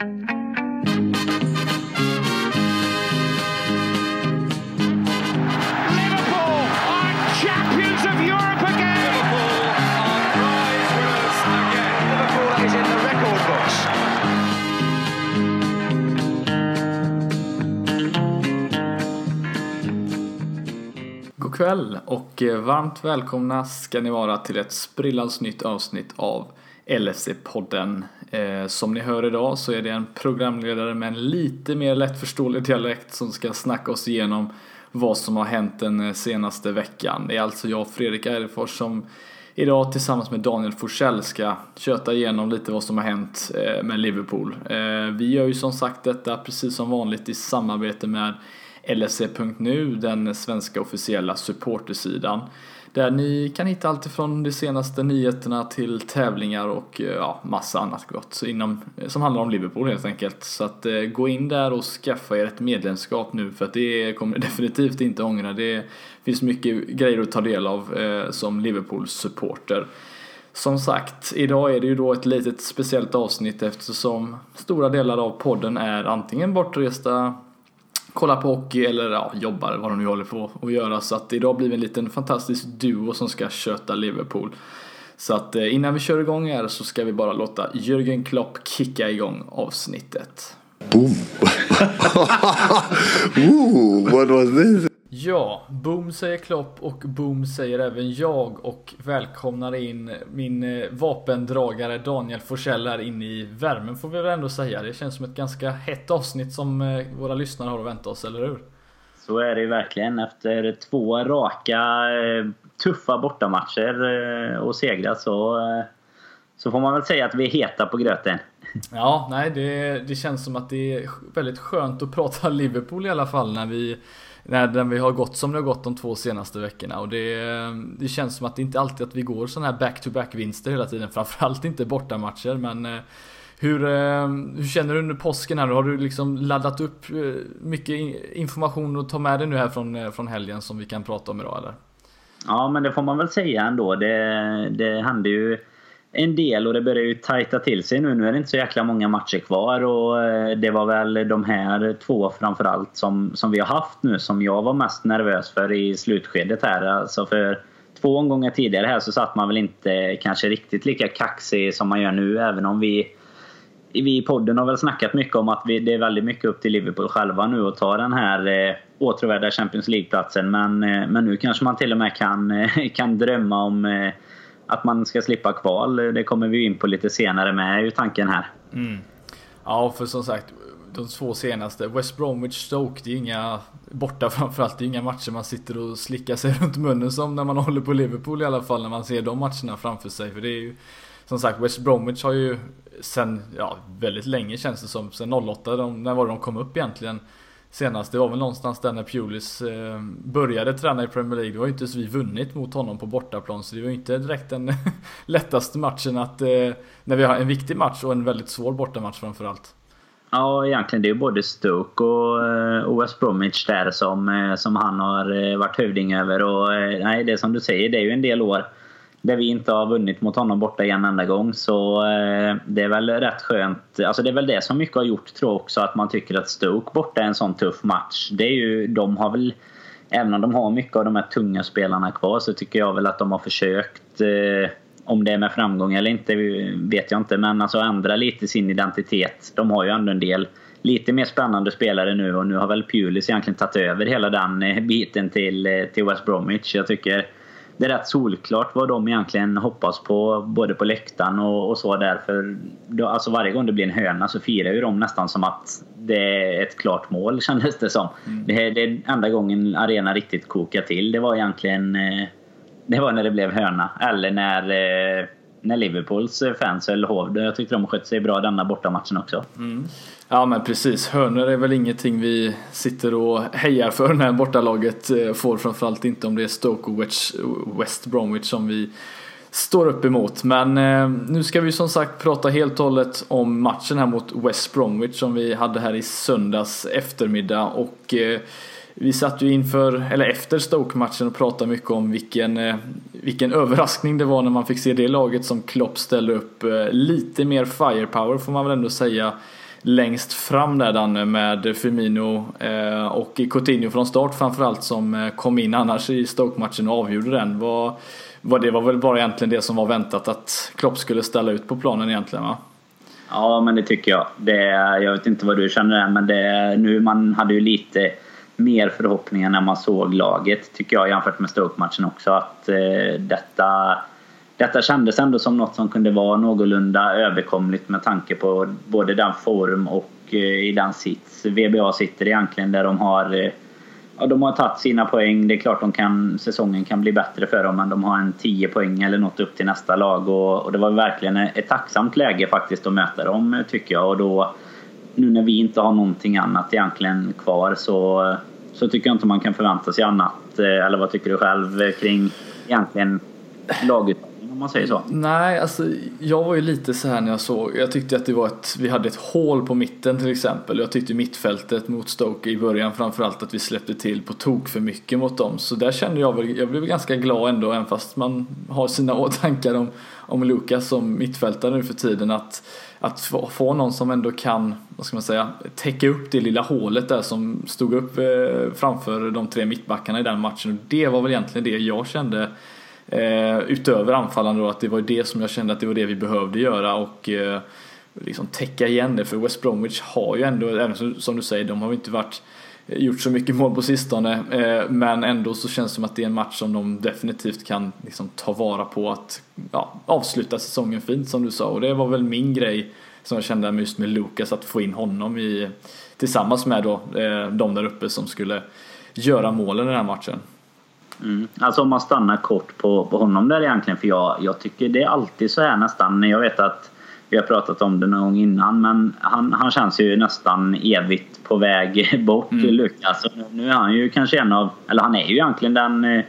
Liverpool are champions of Europe again. Liverpool are prize winners again. Liverpool is in the record books. God kväll och eh, varmt välkomna ska ni vara till ett sprillans nytt avsnitt av LFC-podden. Eh, som ni hör idag så är det en programledare med en lite mer lättförståelig dialekt som ska snacka oss igenom vad som har hänt den eh, senaste veckan. Det är alltså jag, Fredrik Eirefors, som idag tillsammans med Daniel Forsell ska köta igenom lite vad som har hänt eh, med Liverpool. Vi gör ju som sagt detta precis som vanligt i samarbete med LSE.nu, den svenska officiella supportersidan. Där ni kan hitta allt ifrån de senaste nyheterna till tävlingar och eh, ja, massa annat gott inom, eh, som handlar om Liverpool helt enkelt. Så att eh, gå in där och skaffa er ett medlemskap nu för att det kommer definitivt inte ångra. Det finns mycket grejer att ta del av eh, som Liverpools supporter. Som sagt, idag är det ju då ett litet speciellt avsnitt eftersom stora delar av podden är antingen bortresta kollar på hockey eller ja, jobbar vad de nu håller på att göra. Så att idag blir vi en liten fantastisk duo som ska köta Liverpool. Så att eh, innan vi kör igång här så ska vi bara låta Jürgen Klopp kicka igång avsnittet. Boom! Ooh, what was this? Ja, boom säger Klopp och boom säger även jag och välkomnar in min eh, vapendragare Daniel Forsell här in i värmen får vi väl ändå säga. Det känns som ett ganska hett avsnitt som eh, våra lyssnare har att vänta oss, eller hur? Så är det ju verkligen. Efter två raka eh, tuffa bortamatcher och segrat så, så får man väl säga att vi är heta på gröten. Ja, nej det, det känns som att det är väldigt skönt att prata Liverpool i alla fall när vi när vi har gått som det har gått de två senaste veckorna och det, det känns som att det inte alltid att vi går sådana här back-to-back vinster hela tiden framförallt inte bortamatcher men eh, hur, eh, hur känner du under påsken här? Har du liksom laddat upp eh, mycket information att ta med dig nu här från, från helgen som vi kan prata om idag eller? Ja men det får man väl säga ändå. Det, det hände ju en del och det börjar ju tajta till sig nu. Nu är det inte så jäkla många matcher kvar och eh, det var väl de här två framförallt som, som vi har haft nu som jag var mest nervös för i slutskedet här. Alltså för två omgångar tidigare här så satt man väl inte kanske riktigt lika kaxig som man gör nu även om vi vi i podden har väl snackat mycket om att vi, det är väldigt mycket upp till Liverpool själva nu att ta den här eh, åtråvärda Champions League-platsen. Men, eh, men nu kanske man till och med kan, eh, kan drömma om eh, att man ska slippa kval. Det kommer vi in på lite senare med är ju tanken här. Mm. Ja, för som sagt de två senaste. West Bromwich Stoke, det är inga borta framförallt. Det är inga matcher man sitter och slickar sig runt munnen som när man håller på Liverpool i alla fall. När man ser de matcherna framför sig. För det är ju som sagt West Bromwich har ju sen, ja väldigt länge känns det som. Sen 08, de, när var det de kom upp egentligen? Senast. Det var väl någonstans där när Pulis eh, började träna i Premier League. Det var ju inte så vi vunnit mot honom på bortaplan. Så det var ju inte direkt den lättaste matchen att... Eh, när vi har en viktig match och en väldigt svår bortamatch framförallt. Ja, egentligen det är ju både Stoke och, eh, West Bromwich där som, eh, som han har eh, varit hövding över. Och eh, nej, det är som du säger, det är ju en del år där vi inte har vunnit mot honom borta en enda gång. Så eh, det är väl rätt skönt. Alltså det är väl det som mycket har gjort tror jag också att man tycker att Stoke borta är en sån tuff match. Det är ju, de har väl, även om de har mycket av de här tunga spelarna kvar så tycker jag väl att de har försökt eh, om det är med framgång eller inte vet jag inte. Men alltså ändra lite sin identitet. De har ju ändå en del lite mer spännande spelare nu och nu har väl Pulis egentligen tagit över hela den eh, biten till, eh, till West Bromwich. Jag tycker det är rätt solklart vad de egentligen hoppas på både på läktaren och, och så där. För då, alltså varje gång det blir en hörna så firar ju de nästan som att det är ett klart mål kändes det som. Mm. Det, det enda gången arenan riktigt kokar till. Det var egentligen eh, det var när det blev hörna. Eller när, eh, när Liverpools fans höll hov. Jag tyckte de skötte sig bra denna bortamatchen också. Mm. Ja men precis, hörnor är väl ingenting vi sitter och hejar för när bortalaget eh, får framförallt inte om det är Stoke och West Bromwich som vi står upp emot. Men eh, nu ska vi som sagt prata helt och hållet om matchen här mot West Bromwich som vi hade här i söndags eftermiddag och eh, vi satt ju inför, eller efter Stoke-matchen och pratade mycket om vilken, eh, vilken överraskning det var när man fick se det laget som Klopp ställde upp. Eh, lite mer firepower får man väl ändå säga längst fram där Danne med Firmino eh, och Coutinho från start framförallt som kom in annars i Stoke-matchen och avgjorde den. Var, var det var väl bara egentligen det som var väntat att Klopp skulle ställa ut på planen egentligen va? Ja, men det tycker jag. Det, jag vet inte vad du känner där men det, nu man hade ju lite mer förhoppningar när man såg laget tycker jag jämfört med Stoke-matchen också. Att eh, detta, detta kändes ändå som något som kunde vara någorlunda överkomligt med tanke på både den form och eh, i den sits VBA sitter egentligen där de har eh, Ja, de har tagit sina poäng. Det är klart de kan, säsongen kan bli bättre för dem men de har en 10 poäng eller något upp till nästa lag. Och, och det var verkligen ett tacksamt läge faktiskt att möta dem tycker jag. Och då, nu när vi inte har någonting annat egentligen kvar så, så tycker jag inte man kan förvänta sig annat. Eh, eller vad tycker du själv eh, kring egentligen laget man säger så? Nej, alltså jag var ju lite så här när jag såg. Jag tyckte att det var ett, vi hade ett hål på mitten till exempel. Jag tyckte mittfältet mot Stoke i början framförallt att vi släppte till på tok för mycket mot dem. Så där kände jag väl, jag blev ganska glad ändå även fast man har sina tankar om, om Lukas som mittfältare nu för tiden att att få, få någon som ändå kan, vad ska man säga, täcka upp det lilla hålet där som stod upp eh, framför de tre mittbackarna i den matchen. Och det var väl egentligen det jag kände Eh, utöver anfallande då att det var det som jag kände att det var det vi behövde göra och eh, liksom täcka igen det. För West Bromwich har ju ändå, även som, som du säger, de har ju inte varit eh, gjort så mycket mål på sistone. Eh, men ändå så känns det som att det är en match som de definitivt kan liksom, ta vara på att ja, avsluta säsongen fint som du sa. Och det var väl min grej som jag kände just med Lukas att få in honom i tillsammans med då eh, de där uppe som skulle göra målen i den här matchen. Mm. Alltså om man stannar kort på, på honom där egentligen. För jag, jag tycker det är alltid så här nästan. Jag vet att vi har pratat om det någon gång innan. Men han, han känns ju nästan evigt på väg bort, mm. Lukas. Nu, nu är han ju kanske en av, eller han är ju egentligen den eh,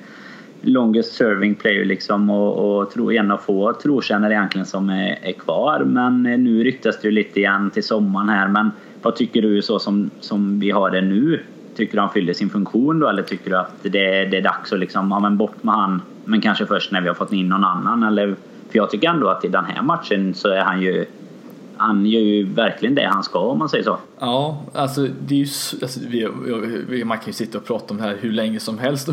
longest serving player liksom och, och tro, en av få trotjänare egentligen som är, är kvar. Men eh, nu ryktas det ju lite igen till sommaren här. Men vad tycker du så som, som vi har det nu? Tycker du han fyller sin funktion då eller tycker du att det, det är dags att liksom, ja, men bort med han men kanske först när vi har fått in någon annan? Eller, för jag tycker ändå att i den här matchen så är han ju han gör ju verkligen det han ska om man säger så. Ja, alltså det är ju alltså, vi, vi, man kan ju sitta och prata om det här hur länge som helst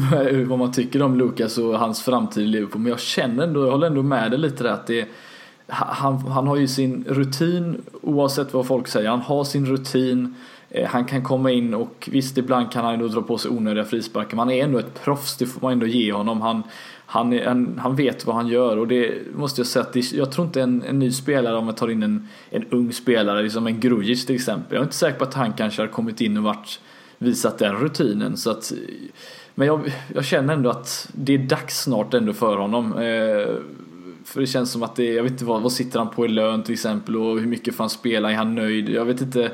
vad man tycker om Lukas och hans framtid i Liverpool men jag känner ändå, jag håller ändå med dig lite där att det han, han har ju sin rutin oavsett vad folk säger, han har sin rutin Eh, Eh, han kan komma in och visst ibland kan han ändå dra på sig onödiga frisparkar men han är ändå ett proffs, det får man ändå ge honom. Han, han, är, han vet vad han gör och det måste jag säga att det, jag tror inte en, en ny spelare om man tar in en, en ung spelare, liksom en Grujic till exempel. Jag är inte säker på att han kanske har kommit in och varit, visat den rutinen. Så att, men jag, jag känner ändå att det är dags snart ändå för honom. Eh, för det känns som att det, jag vet inte vad, vad sitter han på i lön till exempel och hur mycket får han spela, är han nöjd? Jag vet inte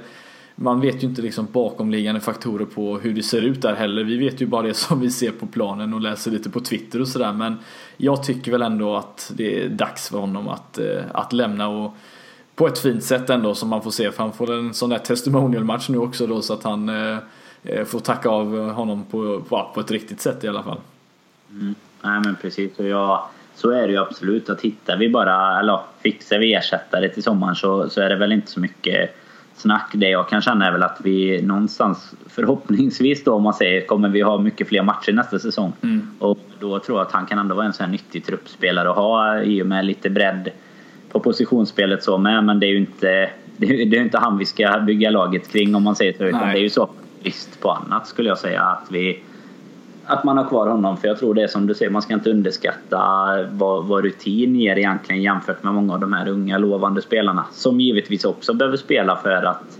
man vet ju inte liksom bakomliggande faktorer på hur det ser ut där heller. Vi vet ju bara det som vi ser på planen och läser lite på Twitter och sådär. Men jag tycker väl ändå att det är dags för honom att, eh, att lämna och på ett fint sätt ändå som man får se. För han får en sån där testimonialmatch nu också då så att han eh, eh får tacka av honom på, på ett riktigt sätt i alla fall. Mm. Nej men precis. Och jag, så är det ju absolut. Att hittar vi bara, eller fixar vi ersättare till sommaren så, så är det väl inte så mycket snack. Det jag kan känna är väl att vi någonstans förhoppningsvis då om man säger kommer vi ha mycket fler matcher nästa säsong. Mm. Och då tror jag att han kan ändå vara en sån här nyttig truppspelare att ha i och med lite bredd på positionsspelet så med. Men det är ju inte, det är, det är inte han vi ska bygga laget kring om man säger så. Utan det är ju så brist på annat skulle jag säga. Att vi att man har kvar honom. För jag tror det är som du säger, man ska inte underskatta vad, vad rutin ger egentligen jämfört med många av de här unga lovande spelarna. Som givetvis också behöver spela för att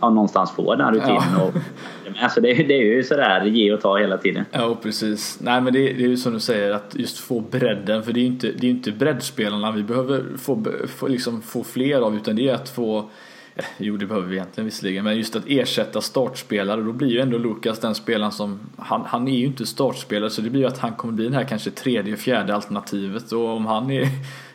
ja, någonstans få den rutinen. Ja. Och, alltså det, det, är ju sådär ge och ta hela tiden. Ja precis. Nej men det, det är ju som du säger att just få bredden. För det är ju inte, det är inte breddspelarna vi behöver få, få, liksom få fler av utan det är att få Jo, det behöver vi egentligen visserligen, men just att ersätta startspelare, då blir ju ändå Lukas den spelaren som, han, han är ju inte startspelare så det blir ju att han kommer bli den här kanske tredje, fjärde alternativet och om han är,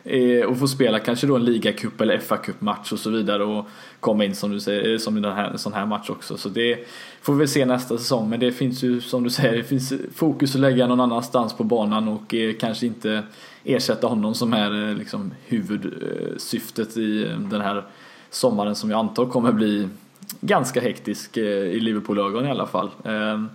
är och får spela kanske då en ligacup eller FA-cup match och så vidare och komma in som du säger, eh, som i den här, en sån här match också. Så det får vi se nästa säsong, men det finns ju som du säger, det finns fokus att lägga någon annanstans på banan och eh, kanske inte ersätta honom som är eh, liksom huvudsyftet i eh, den här sommaren som jag antar kommer bli ganska hektisk eh, i Liverpool-ögon i alla fall. Ehm,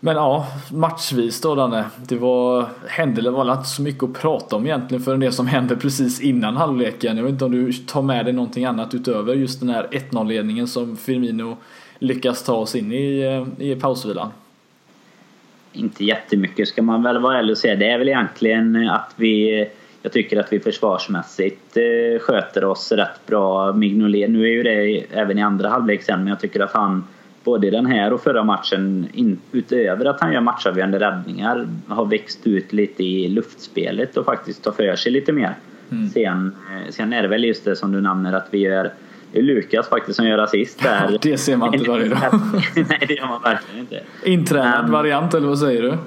men ja, matchvis då Danne. Det var, hände det var inte så mycket att prata om egentligen förrän det som hände precis innan halvleken. Jag vet inte om du tar med dig någonting annat utöver just den här 1-0 ledningen som Firmino lyckas ta oss in i, eh, i pausvilan. Inte jättemycket ska man väl vara ärlig och säga. Det är väl egentligen att vi jag tycker att vi försvarsmässigt eh, sköter oss rätt bra. Mignolet, nu är ju det även i andra halvlek sen, men jag tycker att han både i den här och förra matchen, in, utöver att han gör matchavgörande räddningar, har växt ut lite i luftspelet och faktiskt tar för sig lite mer. Mm. Sen, eh, sen är det väl just det som du nämner att vi gör det är Lukas faktiskt som gör assist där. det ser man inte varje dag. Nej, det gör man verkligen inte. Intränad um, variant, eller vad säger du?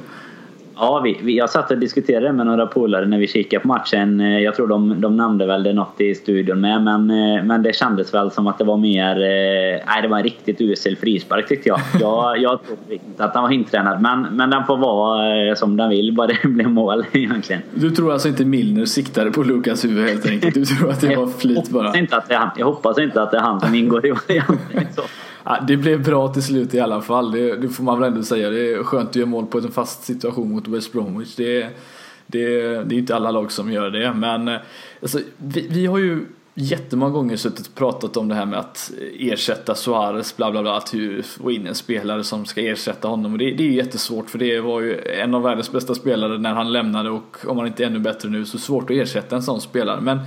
Ja, vi, vi, jag satt och diskuterade med några polare när vi kikade på matchen. Eh, jag tror de, de nämnde väl det något i studion med, men, eh, men det kändes väl som att det var mer... Eh, nej, det var en riktigt usel frispark tyckte jag. Jag, jag tror inte att den var intränad, men, men den får vara som den vill, bara det blir mål egentligen. Du tror alltså inte Milner siktade på Lukas huvud helt enkelt? Du tror att det var flit bara? Inte att det är han, jag hoppas inte att det är han som ingår i varianten. Ja, det blev bra till slut i alla fall. Det, det, får man väl ändå säga. Det är skönt att göra mål på en fast situation mot West Bromwich. Det, det, det är inte alla lag som gör det. Men eh, alltså, vi, vi har ju jättemånga gånger suttit och pratat om det här med att ersätta Suarez, bla bla bla, att få in en spelare som ska ersätta honom. Och det, det är jättesvårt för det var ju en av världens bästa spelare när han lämnade och om han inte är ännu bättre nu så svårt att ersätta en sån spelare. Men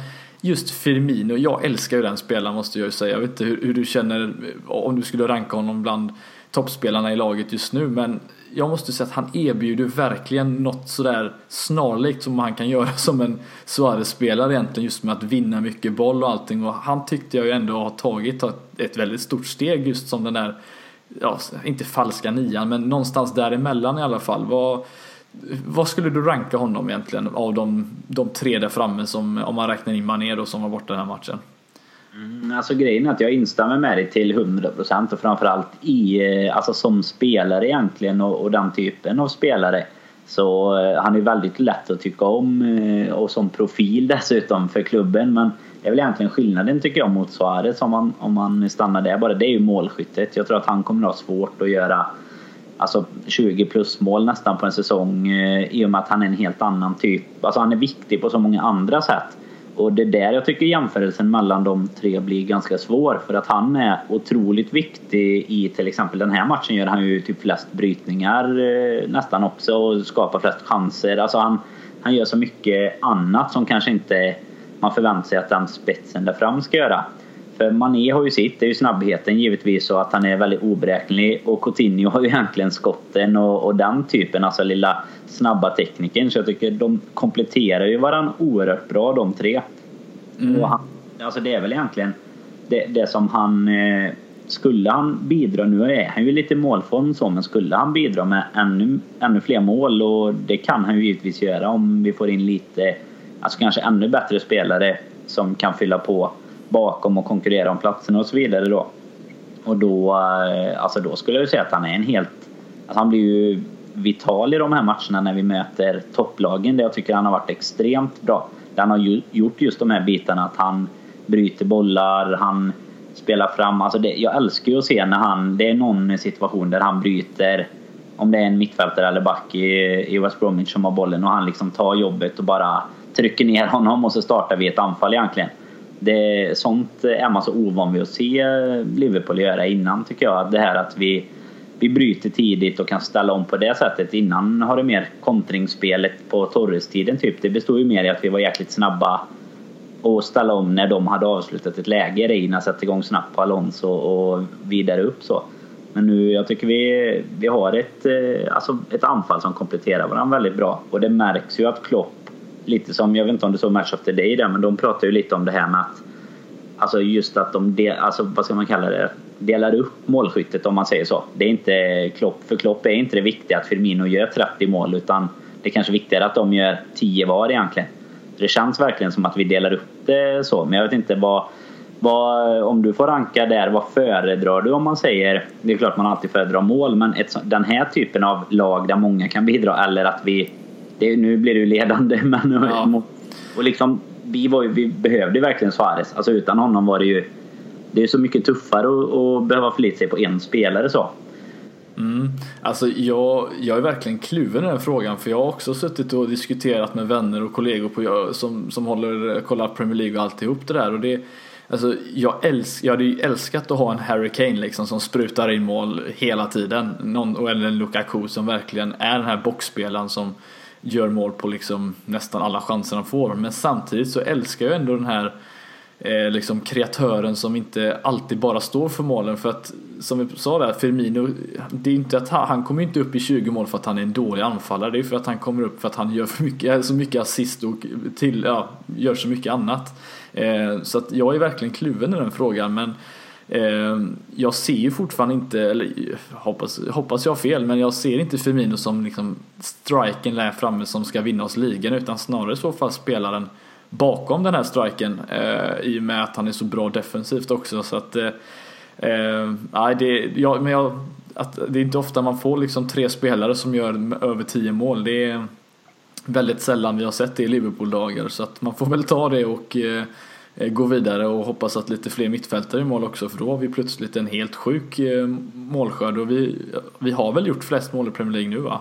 just Firmino, jag älskar ju den spelaren måste jag ju säga. Jag vet inte hur, hur, du känner om du skulle ranka honom bland toppspelarna i laget just nu men jag måste säga att han erbjuder verkligen något sådär snarlikt som han kan göra som en Suarez-spelare egentligen just med att vinna mycket boll och allting och han tyckte jag ju ändå har tagit ett väldigt stort steg just som den där, ja, inte falska nian men någonstans däremellan i alla fall. Vad, vad skulle du ranka honom egentligen av de, de tre där framme som, om man räknar in Mané då som var borta den här matchen? Mm, alltså grejen är att jag instämmer med dig till 100% och framförallt i, eh, alltså som spelare egentligen och, och den typen av spelare. Så eh, han är väldigt lätt att tycka om eh, och som profil dessutom för klubben. Men det är väl egentligen skillnaden tycker jag mot Suarez om man, om man stannar där bara. Det är ju målskyttet. Jag tror att han kommer att ha svårt att göra alltså 20 plus mål nästan på en säsong eh, i och med att han är en helt annan typ. Alltså han är viktig på så många andra sätt. Och det är där jag tycker jämförelsen mellan de tre blir ganska svår för att han är otroligt viktig i till exempel den här matchen gör han ju typ flest brytningar eh, nästan också och skapar flest chanser. Alltså han, han gör så mycket annat som kanske inte man förväntar sig att den spetsen där fram ska göra. För Mané har ju sitt, det är ju snabbheten givetvis och att han är väldigt oberäknelig. Och Coutinho har ju egentligen skotten och, och den typen, alltså lilla snabba tekniken. Så jag tycker de kompletterar ju varandra oerhört bra de tre. Mm. Och han, alltså det är väl egentligen det, det som han... Eh, skulle han bidra, nu är han ju lite målform så, men skulle han bidra med ännu, ännu fler mål och det kan han ju givetvis göra om vi får in lite, alltså kanske ännu bättre spelare som kan fylla på bakom och konkurrera om platserna och så vidare då. Och då, eh, alltså då skulle jag säga att han är en helt... Alltså han blir ju vital i de här matcherna när vi möter topplagen. Där jag tycker han har varit extremt bra. Där han har gjort just de här bitarna att han bryter bollar, han spelar fram. Alltså det, jag älskar ju att se när han... Det är någon situation där han bryter om det är en mittfältare eller back i, i West Bromwich som har bollen och han liksom tar jobbet och bara trycker ner honom och så startar vi ett anfall egentligen. Det, sånt är man så ovan vid att se Liverpool göra innan tycker jag. Det här att vi, vi bryter tidigt och kan ställa om på det sättet. Innan har det mer kontringsspelet på Torres-tiden typ. Det bestod ju mer i att vi var jäkligt snabba och ställa om när de hade avslutat ett läge. Reina satte igång snabbt på Alonso och vidare upp så. Men nu, jag tycker vi, vi har ett, eh, alltså ett anfall som kompletterar varandra väldigt bra. Och det märks ju att Klopp lite som, jag vet inte om du såg Match of the Day där, men de pratar ju lite om det här med att Alltså just att de, del, alltså vad ska man kalla det, delar upp målskyttet om man säger så. Det är inte Klopp, för Klopp är inte det viktiga att Firmino gör 30 mål utan det är kanske viktigare att de gör 10 var egentligen. Det känns verkligen som att vi delar upp det så, men jag vet inte vad, vad, om du får ranka där, vad föredrar du om man säger, det är klart man alltid föredrar mål, men ett, den här typen av lag där många kan bidra eller att vi det, nu blir du ledande men ja. och liksom, vi, var ju, vi behövde verkligen Suarez. Alltså utan honom var det ju det är så mycket tuffare att, att behöva förlita sig på en spelare så. Mm. Alltså jag, jag är verkligen kluven i den frågan för jag har också suttit och diskuterat med vänner och kollegor på, som, som håller, kollar Premier League och alltihop det där. Och det, alltså jag, älsk, jag hade ju älskat att ha en Harry Kane liksom som sprutar in mål hela tiden. Någon, eller en Lukaku som verkligen är den här boxspelaren som gör mål på liksom nästan alla chanser han får. Men samtidigt så älskar jag ändå den här eh, liksom kreatören som inte alltid bara står för målen. För att som vi sa där, Firmino, det är inte att han, han kommer inte upp i 20 mål för att han är en dålig anfallare. Det är för att han kommer upp för att han gör för mycket, så mycket assist och till, ja, gör så mycket annat. Eh, så att jag är verkligen kluven i den frågan. Men eh, Ehm, jag ser ju fortfarande inte, eller hoppas, hoppas jag har fel, men jag ser inte Firmino som liksom striken där framme som ska vinna oss ligan utan snarare i så fall spelaren bakom den här striken eh, i och med att han är så bra defensivt också. Så att, eh, eh, det, ja, men jag, att, det är inte ofta man får liksom tre spelare som gör över tio mål. Det är väldigt sällan vi har sett det i Liverpool-dagar så att man får väl ta det och eh, gå vidare och hoppas att lite fler mittfältare i mål också för då har vi plötsligt en helt sjuk eh, målskörd och vi, vi har väl gjort flest mål i Premier League nu va?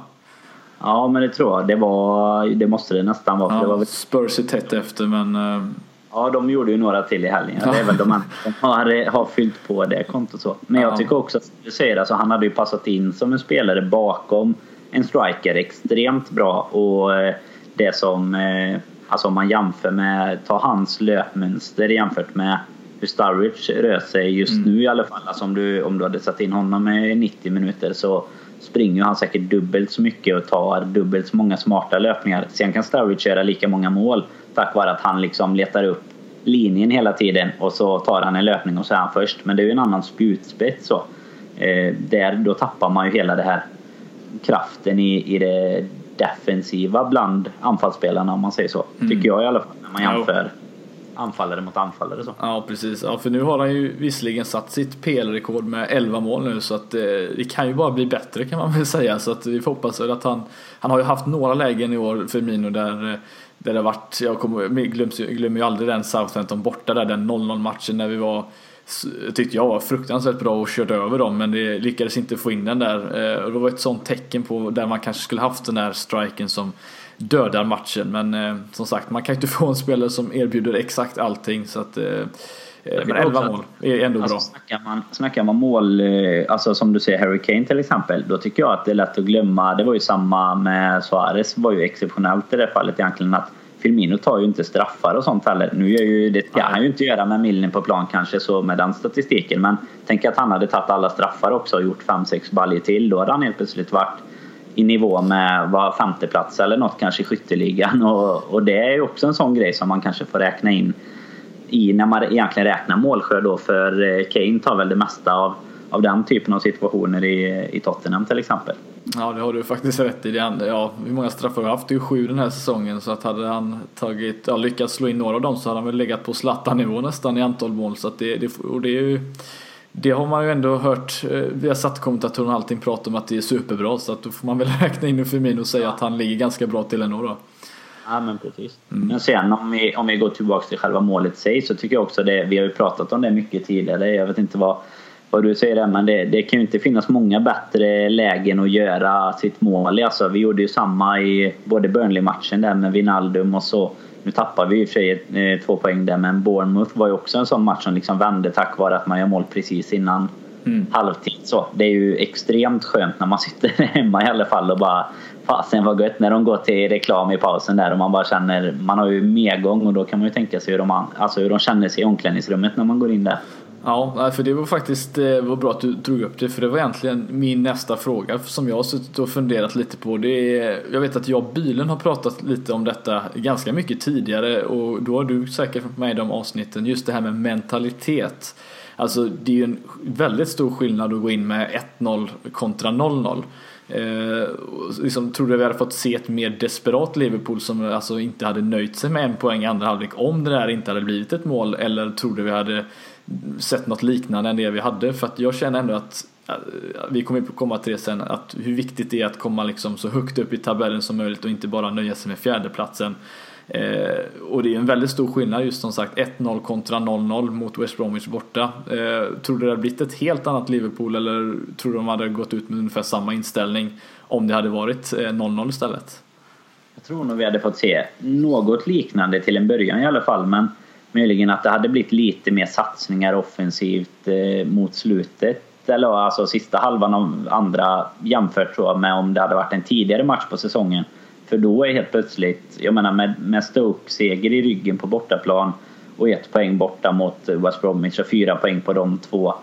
Ja, men det tror jag. Det, var, det måste det nästan vara. Ja, det var väl... Spurs är tätt efter men... Uh... Ja, de gjorde ju några till i helgen. Det är väl de som har, har fyllt på det kontot så. Men jag tycker också att du säger, alltså, han hade ju passat in som en spelare bakom en striker extremt bra. Och eh, det som, eh, alltså om man jämför med, ta hans löpmönster jämfört med hur Sturridge rör sig just mm. nu i alla fall. Alltså om du, om du hade satt in honom i 90 minuter så springer han säkert dubbelt så mycket och tar dubbelt så många smarta löpningar. Sen kan Sturridge göra lika många mål tack vare att han liksom letar upp linjen hela tiden och så tar han en löpning och så är han först. Men det är ju en annan spjutspets så. Eh, där, då tappar man ju hela det här kraften i, i det defensiva bland anfallsspelarna om man säger så. Mm. Tycker jag i alla fall när man jämför anfallare mot anfallare. Så. Ja precis, ja, för nu har han ju visserligen satt sitt PL-rekord med 11 mål nu så att eh, det kan ju bara bli bättre kan man väl säga så att vi får hoppas att han Han har ju haft några lägen i år för Mino där eh, där det har varit, jag kommer, glömmer, glömmer ju aldrig den Southampton borta där, den 0-0 matchen när vi var tyckte jag var fruktansvärt bra och körde över dem men det lyckades inte få in den där. Eh, det var ett sånt tecken på där man kanske skulle haft den där striken som dödar matchen. Men eh, som sagt, man kan inte få en spelare som erbjuder exakt allting. Så att, eh, men 11 mål är ändå alltså, bra. Snackar man, snackar man mål, alltså som du säger Harry Kane till exempel, då tycker jag att det är lätt att glömma. Det var ju samma med Suarez, var ju exceptionellt i det fallet egentligen. att Firmino tar ju inte straffar och sånt heller. Nu gör ju, det ska han ju inte göra med Milner på plan kanske så med den statistiken. Men tänk att han hade tagit alla straffar också och gjort 5-6 baljor till. Då hade han helt plötsligt varit i nivå med var femteplats eller något kanske i skytteligan. Och, och det är ju också en sån grej som man kanske får räkna in i när man egentligen räknar målskörd då för eh, Kane tar väl det mesta av, av den typen av situationer i, i Tottenham till exempel. Ja det har du faktiskt rätt i. Det ja, hur många straffar har haft? Det är ju sju den här säsongen så att hade han tagit, ja, lyckats slå in några av dem så hade han väl legat på Zlatan-nivå nästan i antal mål. Så att det, det, och det är ju det har man ju ändå hört, eh, vi har satt kommentatorn och allting prata om att det är superbra så att då får man väl räkna in Firmino och säga att han ligger ganska bra till ändå då. Ja men precis. Mm. Men sen om vi, om vi går tillbaka till själva målet sig så tycker jag också det, vi har ju pratat om det mycket tidigare, jag vet inte vad, vad du säger där men det, det kan ju inte finnas många bättre lägen att göra sitt mål i. Alltså, vi gjorde ju samma i både Burnley-matchen där med Vinaldum och så nu tappar vi i och för sig eh, två poäng där men Bournemouth var ju också en sån match som liksom vände tack vare att man gör mål precis innan mm. halvtid. Så det är ju extremt skönt när man sitter hemma i alla fall och bara Fasen vad gött när de går till reklam i pausen där och man bara känner Man har ju medgång och då kan man ju tänka sig hur de, alltså hur de känner sig i omklädningsrummet när man går in där. Ja, för det var faktiskt eh, det var bra att du drog upp det för det var egentligen min nästa fråga som jag har suttit och funderat lite på. Det är, jag vet att jag och Bilen har pratat lite om detta ganska mycket tidigare och då har du säkert varit med i de avsnitten. Just det här med mentalitet. Alltså det är ju en väldigt stor skillnad att gå in med 1-0 kontra 0-0. Eh, liksom, trodde vi hade fått se ett mer desperat Liverpool som alltså inte hade nöjt sig med en poäng i andra halvlek om det där inte hade blivit ett mål eller trodde vi hade sett något liknande än det vi hade för att jag känner ändå att äh, vi kommer komma till det sen, att hur viktigt det är att komma liksom så högt upp i tabellen som möjligt och inte bara nöja sig med fjärdeplatsen. Eh, och det är en väldigt stor skillnad just som sagt 1-0 kontra 0-0 mot West Bromwich borta. Eh, tror du det hade blivit ett helt annat Liverpool eller tror du de hade gått ut med ungefär samma inställning om det hade varit eh, 0-0 istället? Jag tror nog vi hade fått se något liknande till en början i alla fall men möjligen att det hade blivit lite mer satsningar offensivt eh, mot slutet. Eller alltså sista halvan av andra jämfört så med om det hade varit en tidigare match på säsongen. För då är helt plötsligt, jag menar med, med Stoke-seger i ryggen på bortaplan och ett poäng borta mot West Bromwich och fyra poäng på de två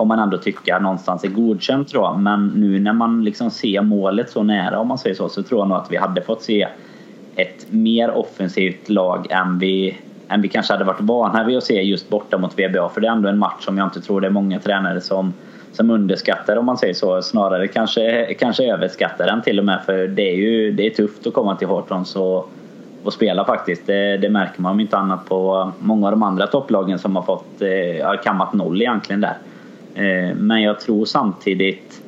får man ändå tycka någonstans är godkänt tror jag. Men nu när man liksom ser målet så nära om man säger så, så tror jag nog att vi hade fått se ett mer offensivt lag än vi, än vi kanske hade varit vana vid att se just borta mot VBA. För det är ändå en match som jag inte tror det är många tränare som, som underskattar om man säger så. Snarare kanske, kanske överskattar den till och med. För det är ju det är tufft att komma till Hortons och, och spela faktiskt. Det, det, märker man om inte annat på många av de andra topplagen som har fått eh, har kammat noll egentligen där. Eh, men jag tror samtidigt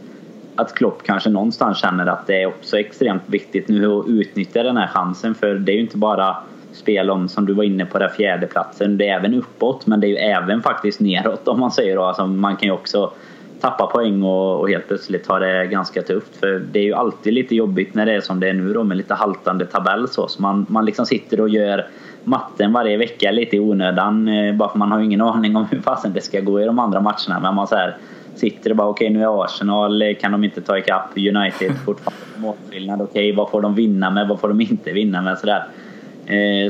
att Klopp kanske någonstans känner att det är också extremt viktigt nu att utnyttja den här chansen. För det är ju inte bara spel om, som du var inne på, den fjärdeplatsen. Det är även uppåt men det är ju även faktiskt neråt om man säger då. Alltså man kan ju också tappa poäng och, och helt plötsligt ha det ganska tufft. För det är ju alltid lite jobbigt när det är som det är nu då med lite haltande tabell så. så man, man liksom sitter och gör matten varje vecka lite i onödan. Eh, bara för man har ju ingen aning om hur fasen det ska gå i de andra matcherna. Men man så här, sitter och bara okej okay, nu är Arsenal, eh, kan de inte ta ikapp United fortfarande målskillnad. Okej okay, vad får de vinna med, vad får de inte vinna med? Så där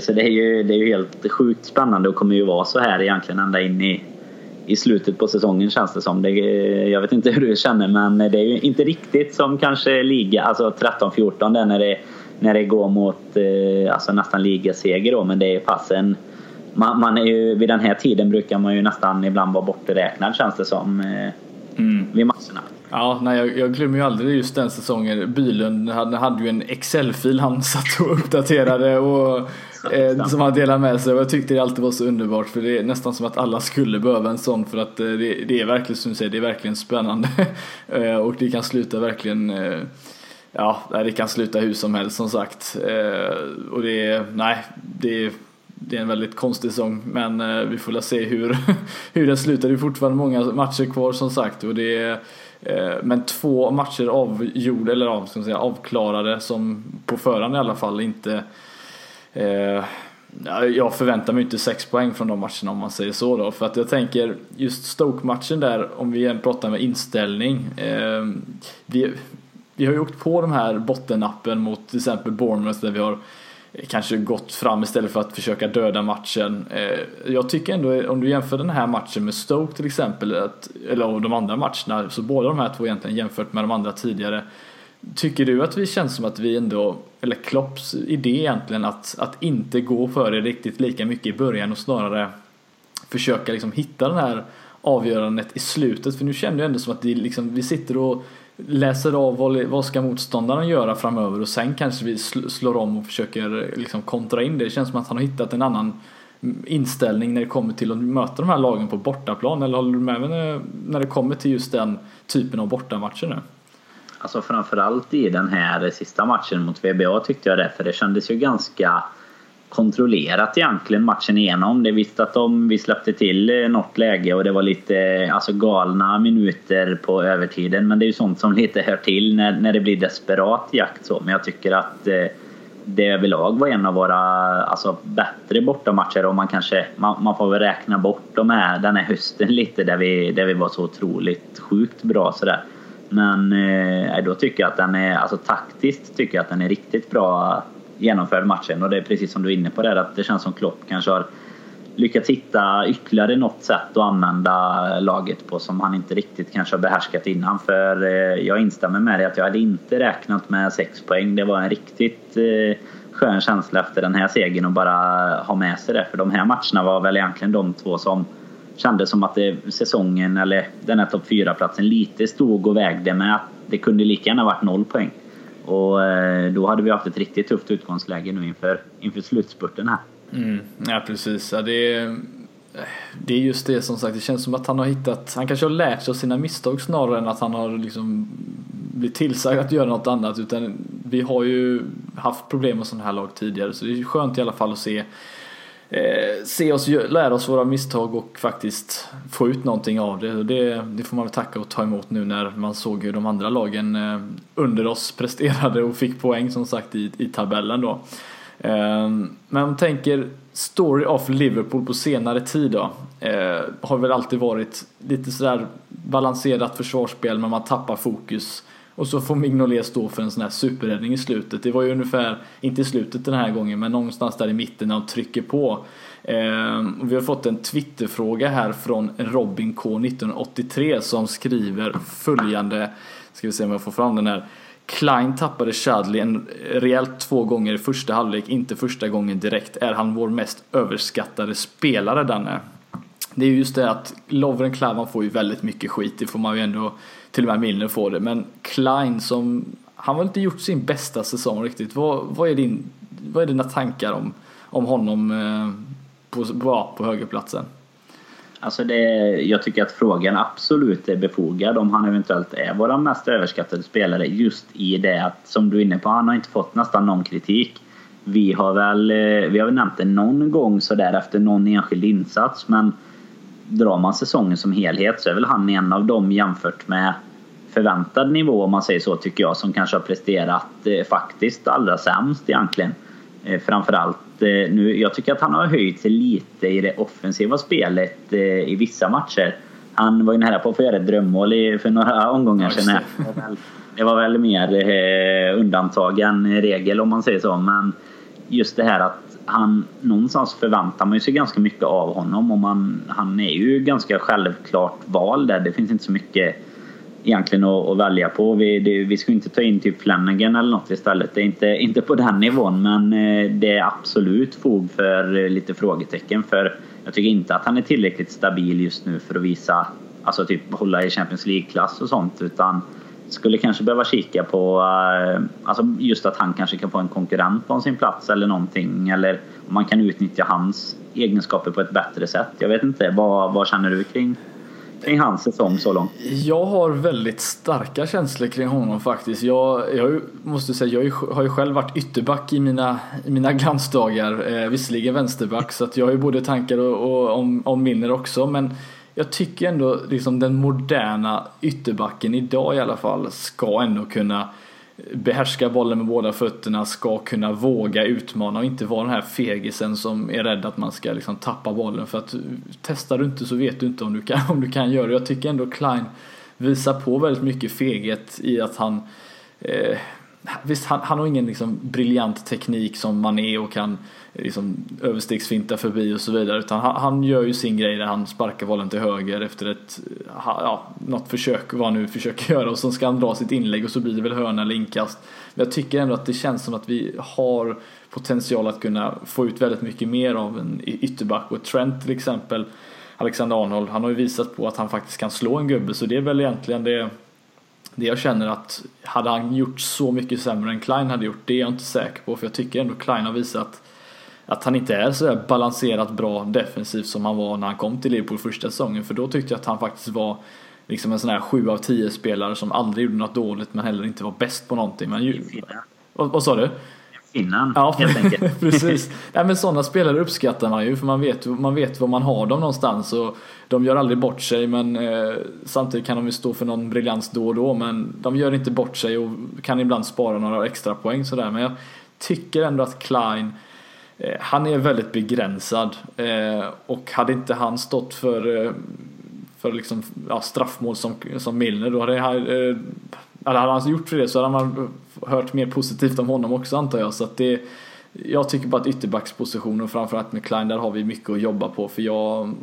så det är, ju, det är ju helt sjukt spännande och kommer ju vara så här egentligen ända in i, i slutet på säsongen känns det som. Det, jag vet inte hur du känner men det är ju inte riktigt som kanske liga, alltså 13-14 där när det, när det går mot eh, alltså nästan ligaseger då men det är passen man, man, är ju, vid den här tiden brukar man ju nästan ibland vara borträknad känns det som mm. vid matcherna. Ja, nej, jag, jag glömmer ju aldrig just den säsongen. Bylund hade, hade ju en Excel-fil han satt och uppdaterade och eh, som han delade med sig. Och jag tyckte det alltid var så underbart för det är nästan som att alla skulle behöva en sån för att eh, det, det, är verkligen som du säger, det är verkligen spännande. eh, och det kan sluta verkligen eh, Ja, det kan sluta hur som helst som sagt. Eh, och det är, nej, det är det är en väldigt konstig säsong men eh, vi får väl se hur, hur den slutar. Det är fortfarande många matcher kvar som sagt och det är Eh, men två matcher avgjorda, eller av, ska man säga, avklarade som på förhand i alla fall inte eh, jag förväntar mig inte sex poäng från de matcherna om man säger så då. För att jag tänker just Stoke-matchen där, om vi pratar med inställning. Eh, vi, vi har ju åkt på de här bottennappen mot till exempel Bournemouth där vi har kanske gått fram istället för att försöka döda matchen. Eh, jag tycker ändå, om du jämför den här matchen med Stoke till exempel, att, eller de andra matcherna, så båda de här två egentligen jämfört med de andra tidigare. Tycker du att vi känns som att vi ändå, eller Klopps idé egentligen, att, att inte gå för det riktigt lika mycket i början och snarare försöka liksom hitta den här avgörandet i slutet? För nu känner jag ändå som att det liksom, vi sitter och läser av vad, vad ska motståndaren göra framöver och sen kanske vi slår om och försöker liksom kontra in det. Det känns som att han har hittat en annan inställning när det kommer till att möta de här lagen på bortaplan. Eller håller du med mig när det kommer till just den typen av bortamatcher nu? Alltså framförallt i den här sista matchen mot VBA tyckte jag det, för det kändes ju ganska kontrollerat egentligen matchen igenom. Det visste att de, vi släppte till eh, något läge och det var lite eh, alltså galna minuter på övertiden. Men det är ju sånt som lite hör till när, när det blir desperat jakt så. Men jag tycker att eh, det överlag var en av våra alltså, bättre bortamatcher och man kanske man, man får väl räkna bort de här, den här hösten lite där vi, där vi var så otroligt sjukt bra sådär. Men eh, då tycker jag att den är, alltså taktiskt tycker jag att den är riktigt bra genomförde matchen och det är precis som du är inne på där att det känns som Klopp kanske har lyckats hitta ytterligare något sätt att använda laget på som han inte riktigt kanske har behärskat innan. För eh, jag instämmer med dig att jag hade inte räknat med sex poäng. Det var en riktigt eh, skön känsla efter den här segern att bara ha med sig det. För de här matcherna var väl egentligen de två som kändes som att det, säsongen eller den här topp 4-platsen lite stod och vägde med att det kunde lika gärna varit noll poäng. Och eh, då hade vi haft ett riktigt tufft utgångsläge nu inför, inför slutspurten här. Mm, ja precis. Ja, det, är, det är just det som sagt, det känns som att han har hittat, han kanske har lärt sig av sina misstag snarare än att han har liksom blivit tillsagd att göra något annat. Utan vi har ju haft problem med sådana här lag tidigare så det är skönt i alla fall att se eh, se oss lära oss våra misstag och faktiskt få ut någonting av det. det. Det får man väl tacka och ta emot nu när man såg hur de andra lagen eh, under oss presterade och fick poäng som sagt i, i tabellen då. Eh, men om tänker story of Liverpool på senare tid då. Eh, har väl alltid varit lite sådär balanserat försvarsspel men man tappar fokus. Och så får Mignolet stå för en sån här superräddning i slutet. Det var ju ungefär, inte i slutet den här gången, men någonstans där i mitten när de trycker på. Eh, vi har fått en Twitterfråga här från Robin K 1983 som skriver följande, ska vi se om jag får fram den här. Klein tappade Chadley en rejält två gånger i första halvlek, inte första gången direkt. Är han vår mest överskattade spelare Danne? Det är just det att Lovren Klavan får ju väldigt mycket skit, det får man ju ändå, till och med Milner får det. Men Klein som, han har inte gjort sin bästa säsong riktigt. Vad, vad, är, din, vad är dina tankar om, om honom eh, på, på, på högerplatsen? Alltså det, jag tycker att frågan absolut är befogad om han eventuellt är vår mest överskattade spelare just i det att som du är inne på, han har inte fått nästan någon kritik. Vi har väl, eh, vi har väl nämnt det någon gång sådär efter någon enskild insats men drar man säsongen som helhet så är väl han en av dem jämfört med förväntad nivå om man säger så tycker jag som kanske har presterat eh, faktiskt allra sämst egentligen. Eh, framförallt eh, nu, jag tycker att han har höjt sig lite i det offensiva spelet eh, i vissa matcher. Han var ju nära på att få göra ett drömmål i, för några omgångar sedan. Det var, väl, det var väl mer eh, undantag än regel om man säger så. Men just det här att han någonstans förväntar man sig ganska mycket av honom och man, han är ju ganska självklart val där. Det finns inte så mycket egentligen att, att välja på. Vi, det, vi ska inte ta in typ Flanagan eller något istället. Det är inte, inte på den nivån men eh, det är absolut fog för eh, lite frågetecken för jag tycker inte att han är tillräckligt stabil just nu för att visa, alltså typ hålla i Champions League-klass och sånt utan skulle kanske behöva kika på eh, alltså just att han kanske kan få en konkurrent på sin plats eller någonting eller om man kan utnyttja hans egenskaper på ett bättre sätt. Jag vet inte, vad, vad känner du kring kring hans säsong så långt? Jag har väldigt starka känslor kring honom faktiskt. Jag, jag måste säga, jag har ju själv varit ytterback i mina, i mina glansdagar. Eh, visserligen vänsterback, så att jag har ju både tankar och, och, om, om minner också. Men jag tycker ändå liksom den moderna ytterbacken idag i alla fall ska ändå kunna behärska bollen med båda fötterna, ska kunna våga utmana och inte vara den här fegisen som är rädd att man ska liksom tappa bollen. För att testar du inte så vet du inte om du kan, om du kan göra det. Jag tycker ändå Klein visar på väldigt mycket feghet i att han eh, Visst, han, han har ingen liksom briljant teknik som man är och kan liksom överstegsfinta förbi och så vidare. Utan han, han, gör ju sin grej där han sparkar bollen till höger efter ett, ja, något försök, vad han nu försöker göra. Och så ska han dra sitt inlägg och så blir det väl hörna eller inkast. Men jag tycker ändå att det känns som att vi har potential att kunna få ut väldigt mycket mer av en ytterback. Och Trent till exempel, Alexander Arnold, han har ju visat på att han faktiskt kan slå en gubbe. Så det är väl egentligen det det jag känner att hade han gjort så mycket sämre än Klein hade gjort, det är jag inte säker på. För jag tycker ändå Klein har visat att han inte är så balanserat bra defensivt som han var när han kom till Liverpool första säsongen. För då tyckte jag att han faktiskt var liksom en sån här 7 av 10 spelare som aldrig gjorde något dåligt men heller inte var bäst på någonting. Men ju, vad, vad sa du? Innan, ja, helt enkelt. precis. Nej, men sådana spelare uppskattar man ju för man vet, man vet var man har dem någonstans. Och de gör aldrig bort sig men eh, samtidigt kan de ju stå för någon briljans då och då men de gör inte bort sig och kan ibland spara några extra poäng sådär. Men jag tycker ändå att Klein eh, han är väldigt begränsad eh, och hade inte han stått för, eh, för liksom, ja, straffmål som, som Milner då hade, eller hade han alltså gjort för det så hade man hört mer positivt om honom också antar jag. Så att det, jag tycker bara att ytterbackspositionen framförallt med Klein där har vi mycket att jobba på för jag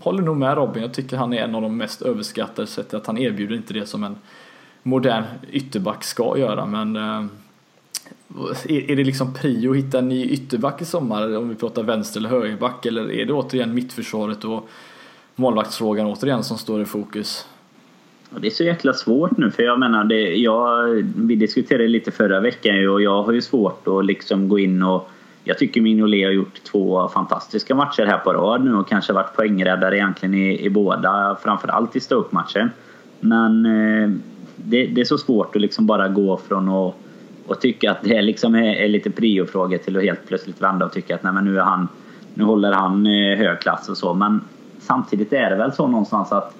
håller nog med Robin. Jag tycker han är en av de mest överskattade sättet att han erbjuder inte det som en modern ytterback ska göra men eh, är det liksom prio att hitta en ny ytterback i sommar om vi pratar vänster eller högerback eller är det återigen mittförsvaret och målvaktsfrågan återigen som står i fokus? Det är så jäkla svårt nu för jag menar, det, jag, vi diskuterade lite förra veckan och jag har ju svårt att liksom gå in och jag tycker Mignolet har gjort två fantastiska matcher här på rad nu och kanske varit poängräddare egentligen i, i båda, framförallt i Stoke-matchen. Men eh, det, det, är så svårt att liksom bara gå från att och tycka att det liksom är, är lite priofråga till att helt plötsligt vända och tycka att nej, men nu, är han, nu håller han eh, hög klass och så. Men samtidigt är det väl så någonstans att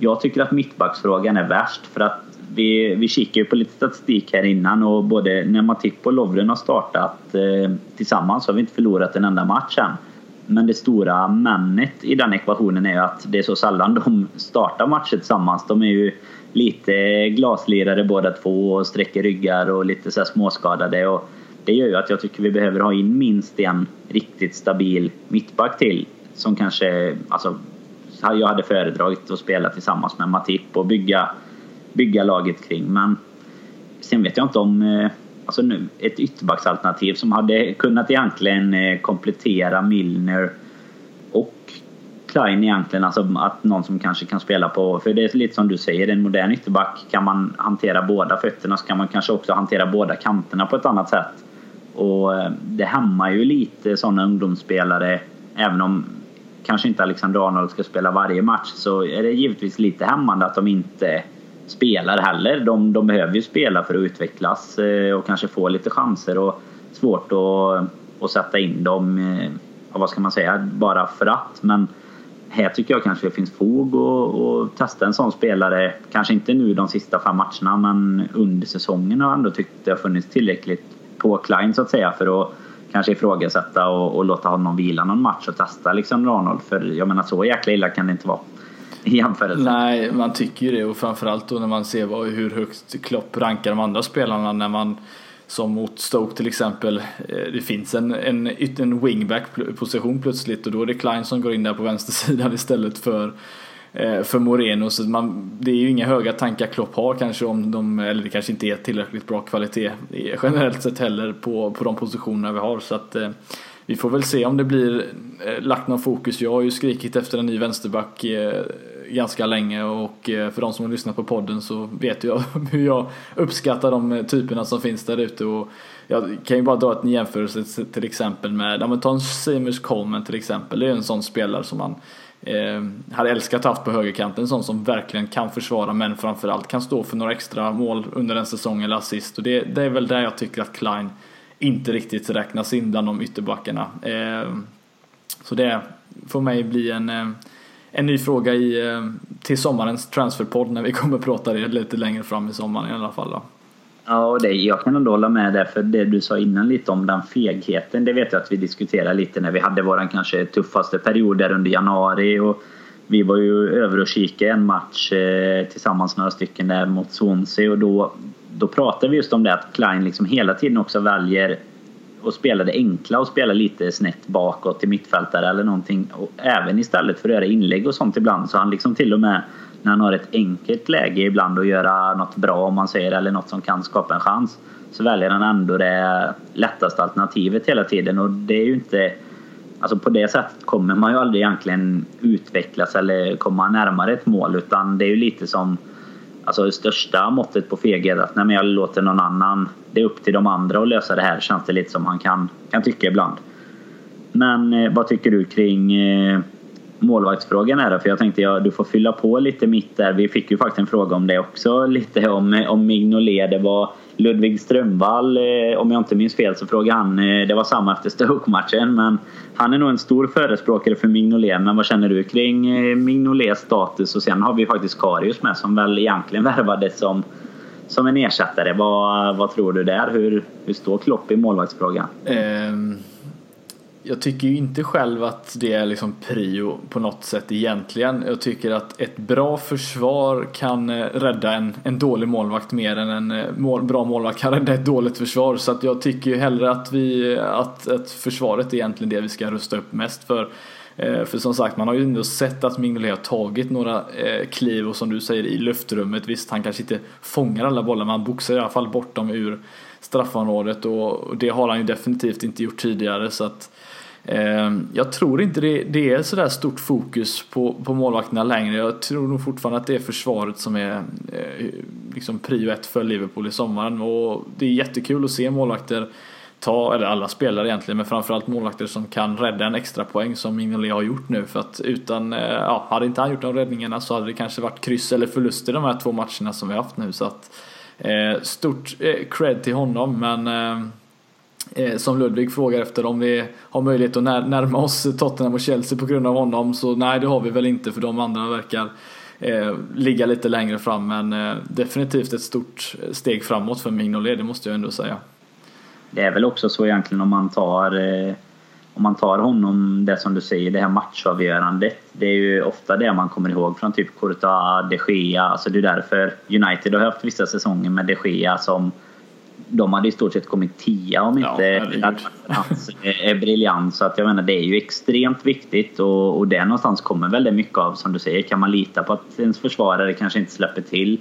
jag tycker att mittbacksfrågan är värst. För att vi, vi kikar ju på lite statistik här innan och både när Matip och Lovren har startat eh, tillsammans så har vi inte förlorat en enda match än. Men det stora männet i den ekvationen är ju att det är så sällan de startar matcher tillsammans. De är ju lite glaslirare båda två och sträcker ryggar och lite så småskadade. Och det gör ju att jag tycker vi behöver ha in minst en riktigt stabil mittback till. Som kanske, alltså, jag hade föredragit att spela tillsammans med Matip och bygga, bygga laget kring. Men sen vet jag inte om eh, alltså nu, ett ytterbacksalternativ som hade kunnat egentligen eh, komplettera Milner och Klein egentligen. Alltså att någon som kanske kan spela på, för det är lite som du säger, en modern ytterback kan man hantera båda fötterna så kan man kanske också hantera båda kanterna på ett annat sätt. Och eh, det hämmar ju lite sådana ungdomsspelare, även om kanske inte Alexander Arnold ska spela varje match så är det givetvis lite hämmande att de inte spelar heller. De, de behöver ju spela för att utvecklas eh, och kanske få lite chanser och svårt att, att sätta in dem, eh, vad ska man säga, bara för att. Men här tycker jag kanske det finns fog att testa en sån spelare. Kanske inte nu de sista fem matcherna men under säsongen har jag ändå tyckt det har funnits tillräckligt på Klein så att säga för att kanske ifrågasätta och, och låta honom vila någon match och testa liksom Arnold. För jag menar så jäkla illa kan det inte vara i jämförelse. Nej, man tycker ju det och framförallt då när man ser vad, hur högt Klopp rankar de andra spelarna när man som mot Stoke till exempel. Eh, det finns en, en, en wingback position plötsligt och då är det Klein som går in där på vänstersidan istället för Eh, för Moreno så man, det är ju inga höga tankar Klopp har kanske om de, eller det kanske inte är tillräckligt bra kvalitet generellt sett heller på, på de positionerna vi har så att eh, vi får väl se om det blir eh, lagt någon fokus. Jag har ju skrikit efter en ny vänsterback eh, ganska länge och eh, för de som har lyssnat på podden så vet jag hur jag uppskattar de typerna som finns där ute. Och jag kan ju bara dra en jämförelse till exempel med, ja men ta en Seamus Coleman till exempel. Det är en sån spelare som man eh, hade älskat haft på högerkanten. En sån som verkligen kan försvara men framförallt kan stå för några extra mål under en säsong eller assist. Och det, det är väl där jag tycker att Klein inte riktigt räknas in bland de ytterbackarna. Eh, så det får mig bli en, eh, en ny fråga i, eh, till sommarens transferpodd när vi kommer prata det lite längre fram i sommaren i alla fall. Då. Ja, det, jag kan ändå hålla med där för det du sa innan lite om den fegheten. Det vet jag att vi diskuterade lite när vi hade våran kanske tuffaste period där under januari. Och vi var ju över och kikade en match eh, tillsammans några stycken där mot Swansea och då, då pratade vi just om det att Klein liksom hela tiden också väljer och spela det enkla och spela lite snett bakåt till mittfältare eller någonting. Och även istället för att göra inlägg och sånt ibland så han liksom till och med när han har ett enkelt läge ibland att göra något bra om man säger eller något som kan skapa en chans så väljer han ändå det lättaste alternativet hela tiden och det är ju inte Alltså på det sättet kommer man ju aldrig egentligen utvecklas eller komma närmare ett mål utan det är ju lite som Alltså det största måttet på feghet att nej men jag låter någon annan Det är upp till de andra att lösa det här känns det lite som han kan, kan tycka ibland. Men eh, vad tycker du kring eh, målvaktsfrågan här då? För jag tänkte ja, du får fylla på lite mitt där. Vi fick ju faktiskt en fråga om det också. Lite om, eh, om Mignolet. Det var Ludvig Strömvall, eh, om jag inte minns fel, så frågade han. Eh, det var samma efter Stoke-matchen. Men han är nog en stor förespråkare för Mignolet. Men vad känner du kring eh, Mignolets status? Och sen har vi faktiskt Karius med som väl egentligen värvades som som en ersättare. Vad, vad tror du där? Hur, hur står Klopp i målvaktsfrågan? Um jag tycker ju inte själv att det är liksom prio på något sätt egentligen. Jag tycker att ett bra försvar kan eh, rädda en, en dålig målvakt mer än en eh, mål, bra målvakt kan rädda ett dåligt försvar. Så att jag tycker ju hellre att, vi, att, att försvaret är egentligen det vi ska rusta upp mest för. Eh, för som sagt, man har ju ändå sett att Mignolet har tagit några kliv och som du säger i luftrummet. Visst, han kanske inte fångar alla bollar men han boxar i alla fall bort dem ur straffområdet och det har han ju definitivt inte gjort tidigare. så att Ehm, jag tror inte det, det är sådär stort fokus på, på målvakterna längre. Jag tror nog fortfarande att det är försvaret som är eh, liksom prio ett för Liverpool i sommaren. Och det är jättekul att se målvakter ta, eller alla spelare egentligen, men framförallt målvakter som kan rädda en extra poäng som Mignolet har gjort nu. För att utan, eh, ja, hade inte han gjort de räddningarna så hade det kanske varit kryss eller förlust i de här två matcherna som vi har haft nu. Så att Eh, stort eh, cred till honom men eh, Eh, som Ludvig frågar efter om vi har möjlighet att när, närma oss Tottenham och Chelsea på grund av honom så nej det har vi väl inte för de andra verkar eh, ligga lite längre fram men eh, definitivt ett stort steg framåt för Mignolet det måste jag ändå säga. Det är väl också så egentligen om man tar eh, om man tar honom, det som du säger, det här matchavgörandet. Det är ju ofta det man kommer ihåg från typ Courtois, de Gea. Alltså det är därför United har haft vissa säsonger med de Gea som de hade i stort sett kommit tia om Ja, inte hans är briljant. Så att jag menar, det är ju extremt viktigt och, och det någonstans kommer väl det mycket av som du säger. Kan man lita på att ens försvarare kanske inte släpper till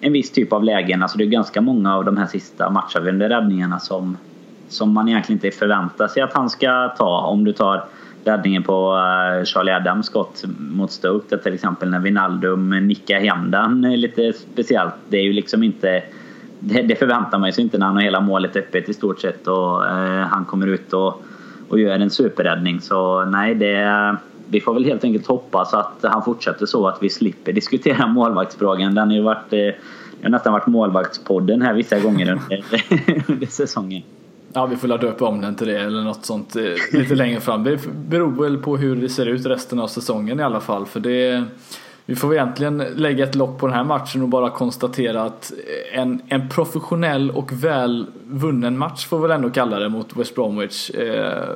en viss typ av lägen? Alltså det är ganska många av de här sista matchavgörande räddningarna som, som man egentligen inte förväntar sig att han ska ta. Om du tar räddningen på eh, Charlie Adams skott mot Stoke där till exempel när Wijnaldum nickar hem den är lite speciellt. Det är ju liksom inte det, det förväntar man sig inte när han har hela målet öppet i stort sett och eh, han kommer ut och, och gör en superräddning. Så nej, det, vi får väl helt enkelt hoppas att han fortsätter så att vi slipper diskutera målvaktsfrågan. Den har ju varit, eh, det har nästan varit målvaktspodden här vissa gånger under, under säsongen. Ja, vi får la döpa om den till det eller något sånt eh, lite längre fram. Det beror väl på hur det ser ut resten av säsongen i alla fall. För det, vi får egentligen lägga ett lock på den här matchen och bara konstatera att en, en professionell och väl vunnen match får vi väl ändå kalla det mot West Bromwich. Eh,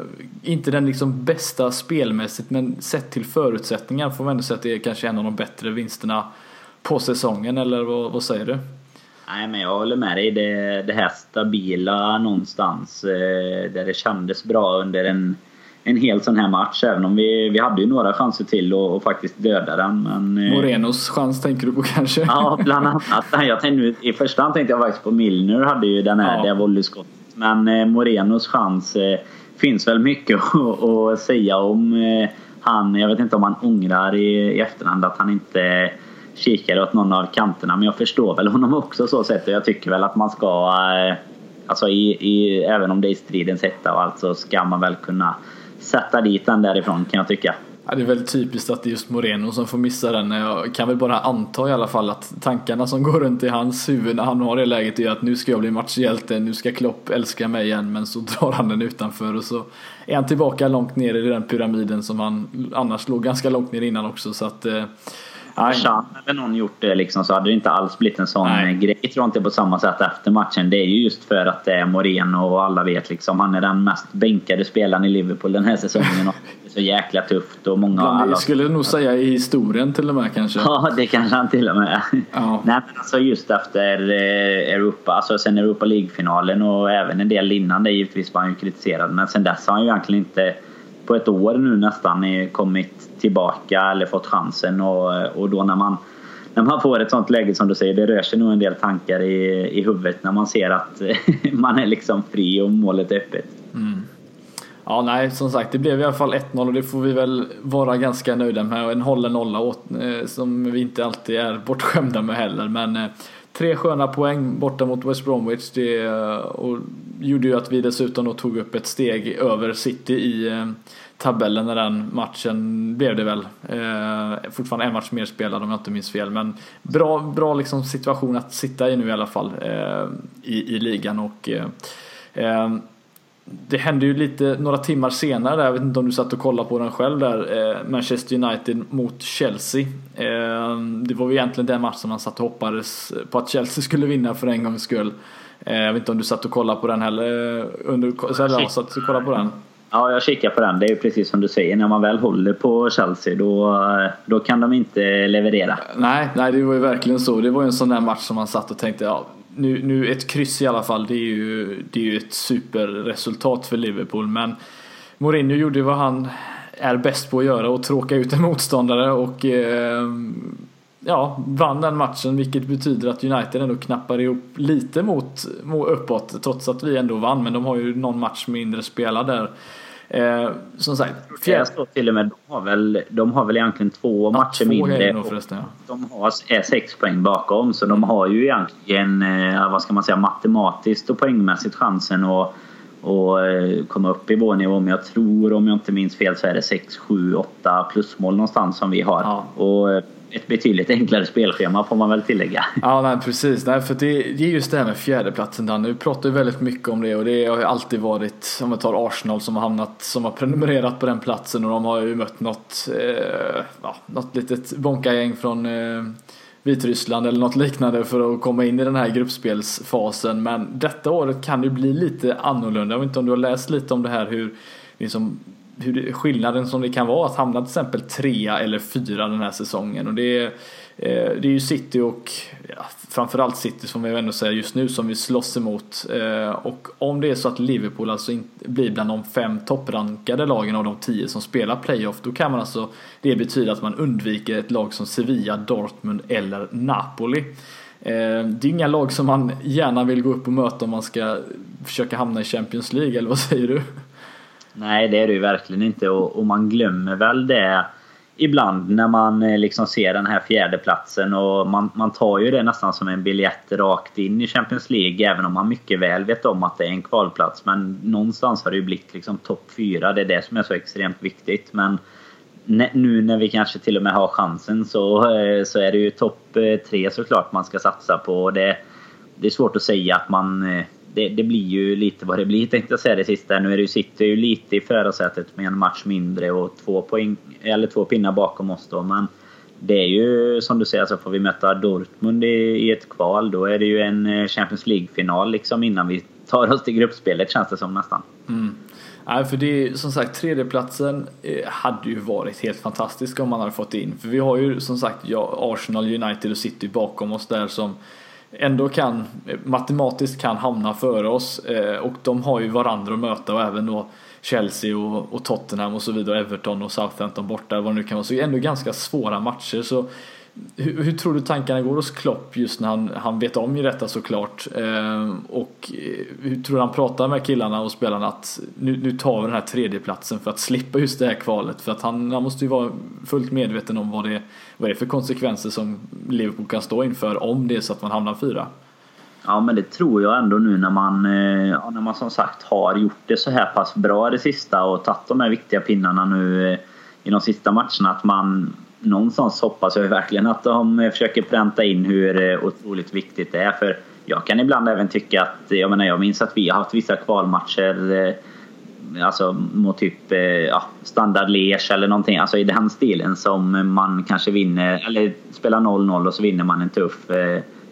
inte den liksom bästa spelmässigt men sett till förutsättningar får vi ändå säga att det är kanske en av de bättre vinsterna på säsongen eller vad, vad säger du? Nej, men jag håller med dig. Det, det här stabila någonstans eh, där det kändes bra under en, en hel sån här match. Även om vi, vi hade ju några chanser till att och faktiskt döda den. Men, eh, Morenos chans tänker du på kanske? Ja, bland annat. Jag tänkte, I första hand tänkte jag faktiskt på Milner hade ju den här, Ja. det volleyskottet. Men eh, Morenos chans eh, finns väl mycket att, säga om. Han, jag vet inte om han ångrar i, i efterhand att han inte kikade åt någon av kanterna. Men jag förstår väl honom också så sätt. Och jag tycker väl att man ska... Alltså i, i, även om det är i stridens hetta och allt så ska man väl kunna sätta dit den därifrån kan jag tycka. Ja, det är väldigt typiskt att det är just Moreno som får missa den. Jag kan väl bara anta i alla fall att tankarna som går runt i hans huvud när han har det läget är att nu ska jag bli matchhjälte, nu ska Klopp älska mig igen. Men så drar han den utanför och så är han tillbaka långt ner i den pyramiden som han annars låg ganska långt ner innan också. Så att, eh, eh, nej. Chan eller någon gjort det liksom, så hade det inte alls blivit en sån Nej. grej. Jag tror inte på samma sätt efter matchen. Det är ju just för att det är Moreno och alla vet liksom. Han är den mest bänkade spelaren i Liverpool den här säsongen. Och det är så jäkla tufft och många... Bland, alla, skulle nog säga i historien till och med kanske. Ja, det kanske han till och med. Ja. Nej, men alltså just efter eh, Europa, alltså sen Europa League-finalen och även en del innan det givetvis var han ju kritiserad. Men sen dess har han ju egentligen inte på ett år nu nästan eh, kommit tillbaka eller fått chansen. Och, och då när man, när man får ett sånt läge som du säger, det rör sig nog en del tankar i, i huvudet när man ser att man är liksom fri och målet är öppet. Mm. Ja, nej, som sagt, det blev i alla fall 1-0 och det får vi väl vara ganska nöjda med. Och En hållen nolla åt, eh, som vi inte alltid är bortskämda med heller. Men eh, tre sköna poäng borta mot West Bromwich. Det eh, och gjorde ju att vi dessutom tog upp ett steg över City i tabellen när den matchen blev det väl. Eh, fortfarande en match mer spelad om jag inte minns fel. Men bra, bra liksom situation att sitta i nu i alla fall eh, i, i ligan. och eh, eh, det hände ju lite några timmar senare där, jag vet inte om du satt och kollade på den själv där, eh, Manchester United mot Chelsea. Eh, det var ju egentligen den matchen man satt och hoppades på att Chelsea skulle vinna för en gångs skull. Eh, jag vet inte om du satt och kollade på den heller, eh, under, så eller, ja, satt och kollade på den. Ja, jag kikar på den. Det är ju precis som du säger. När man väl håller på Chelsea då, då kan de inte leverera. Nej, nej, det var ju verkligen så. Det var ju en sån där match som man satt och tänkte, ja, nu, nu ett kryss i alla fall, det är ju, det är ju ett superresultat för Liverpool. Men Mourinho gjorde vad han är bäst på att göra och tråka ut en motståndare och eh, ja, vann den matchen vilket betyder att United ändå knappar ihop lite mot, mot uppåt trots att vi ändå vann men de har ju någon match mindre spelad där. Eh, som sagt, Jag fjärde, står till och med, de har väl, de har väl egentligen två matcher två mindre. nog och förresten, ja. De har, är sex poäng bakom så de har ju egentligen, eh, vad ska man säga, matematiskt och poängmässigt chansen att och eh, komma upp i vår nivå. Men jag tror, om jag inte minns fel, så är det 6, 7, 8 plusmål någonstans som vi har. Ja. Och eh, ett betydligt enklare spelschema får man väl tillägga. Ja, nej, precis. Nej, för det, det är just det här med fjärdeplatsen Danne. Vi pratar ju väldigt mycket om det och det har ju alltid varit, om vi tar Arsenal som har hamnat, som har prenumererat på den platsen och de har ju mött något, eh, ja, något litet bonkagäng från eh, Vitryssland eller något liknande för att komma in i den här gruppspelsfasen. Men detta året kan det bli lite annorlunda. Jag vet inte om du har läst lite om det här hur liksom, hur det, skillnaden som det kan vara att hamna till exempel trea eller fyra den här säsongen. Och det är, eh, det är ju City och ja, framförallt City som vi ändå säger just nu som vi slåss emot. Eh, och om det är så att Liverpool alltså inte blir bland de fem topprankade lagen av de tio som spelar playoff då kan man alltså det betyda att man undviker ett lag som Sevilla, Dortmund eller Napoli. Eh, det är inga lag som man gärna vill gå upp och möta om man ska försöka hamna i Champions League, eller vad säger du? Nej, det är det ju verkligen inte och, och man glömmer väl det ibland när man eh, liksom ser den här fjärdeplatsen och man, man tar ju det nästan som en biljett rakt in i Champions League även om man mycket väl vet om att det är en kvalplats. Men någonstans har det ju blivit liksom topp fyra. Det är det som är så extremt viktigt. Men nu när vi kanske till och med har chansen så, eh, så är det ju topp eh, tre såklart man ska satsa på. Det, det är svårt att säga att man det, det, blir ju lite vad det blir tänkte jag säga det sista. Nu är det ju ju lite i förarsätet med en match mindre och två, poäng, eller två pinnar bakom oss då. Men det är ju som du säger, så får vi möta Dortmund i, i ett kval då är det ju en eh, Champions League-final liksom innan vi tar oss till gruppspelet känns det som nästan. Mm. Nej, för det är som sagt tredjeplatsen eh, hade ju varit helt fantastisk om man hade fått in. För vi har ju som sagt ja, Arsenal, United och City bakom oss där som ändå kan matematiskt kan hamna före oss eh, och de har ju varandra att möta och även då Chelsea och, och Tottenham och så vidare, Everton och Southampton borta vad det nu kan vara. Så det är ändå ganska svåra matcher. Så hur, hur, tror du tankarna går hos Klopp just när han, han vet om ju detta såklart? Ehm, eh, och hur tror du han pratar med killarna och spelarna att nu, nu tar vi den här tredjeplatsen för att slippa just det här kvalet? För att han, han måste ju vara fullt medveten om vad det, vad det är för konsekvenser som Liverpool kan stå inför om det är så att man hamnar fyra. Ja men det tror jag ändå nu när man, eh, ja, när man som sagt har gjort det så här pass bra det sista och tagit de här viktiga pinnarna nu eh, i de sista matcherna att man någonstans hoppas jag verkligen att de eh, försöker pränta in hur eh, otroligt viktigt det är. För jag kan ibland även tycka att, eh, jag menar jag minns att vi har haft vissa kvalmatcher Alltså mot typ ja, standard Liège eller någonting, alltså i den stilen som man kanske vinner, eller spelar 0-0 och så vinner man en tuff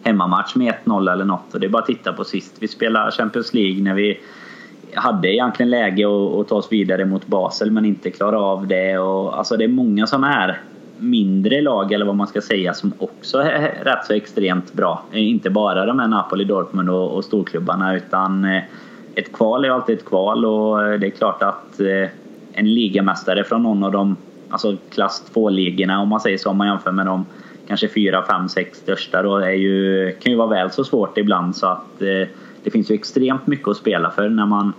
hemmamatch med 1-0 eller något. Och det är bara att titta på sist vi spelade Champions League när vi hade egentligen läge att, ta oss vidare mot Basel men inte klara av det. Och, alltså det är många som är mindre lag eller vad man ska säga som också är rätt så extremt bra. Inte bara de här Napoli, Dortmund och, och storklubbarna utan eh, ett kval är alltid ett kval och eh, det är klart att eh, en ligamästare från någon av de alltså klass 2-ligorna om man säger så om man jämför med de kanske 4, 5, 6 största då är ju, kan ju vara väl så svårt ibland så att eh, det finns ju extremt mycket att spela för när man,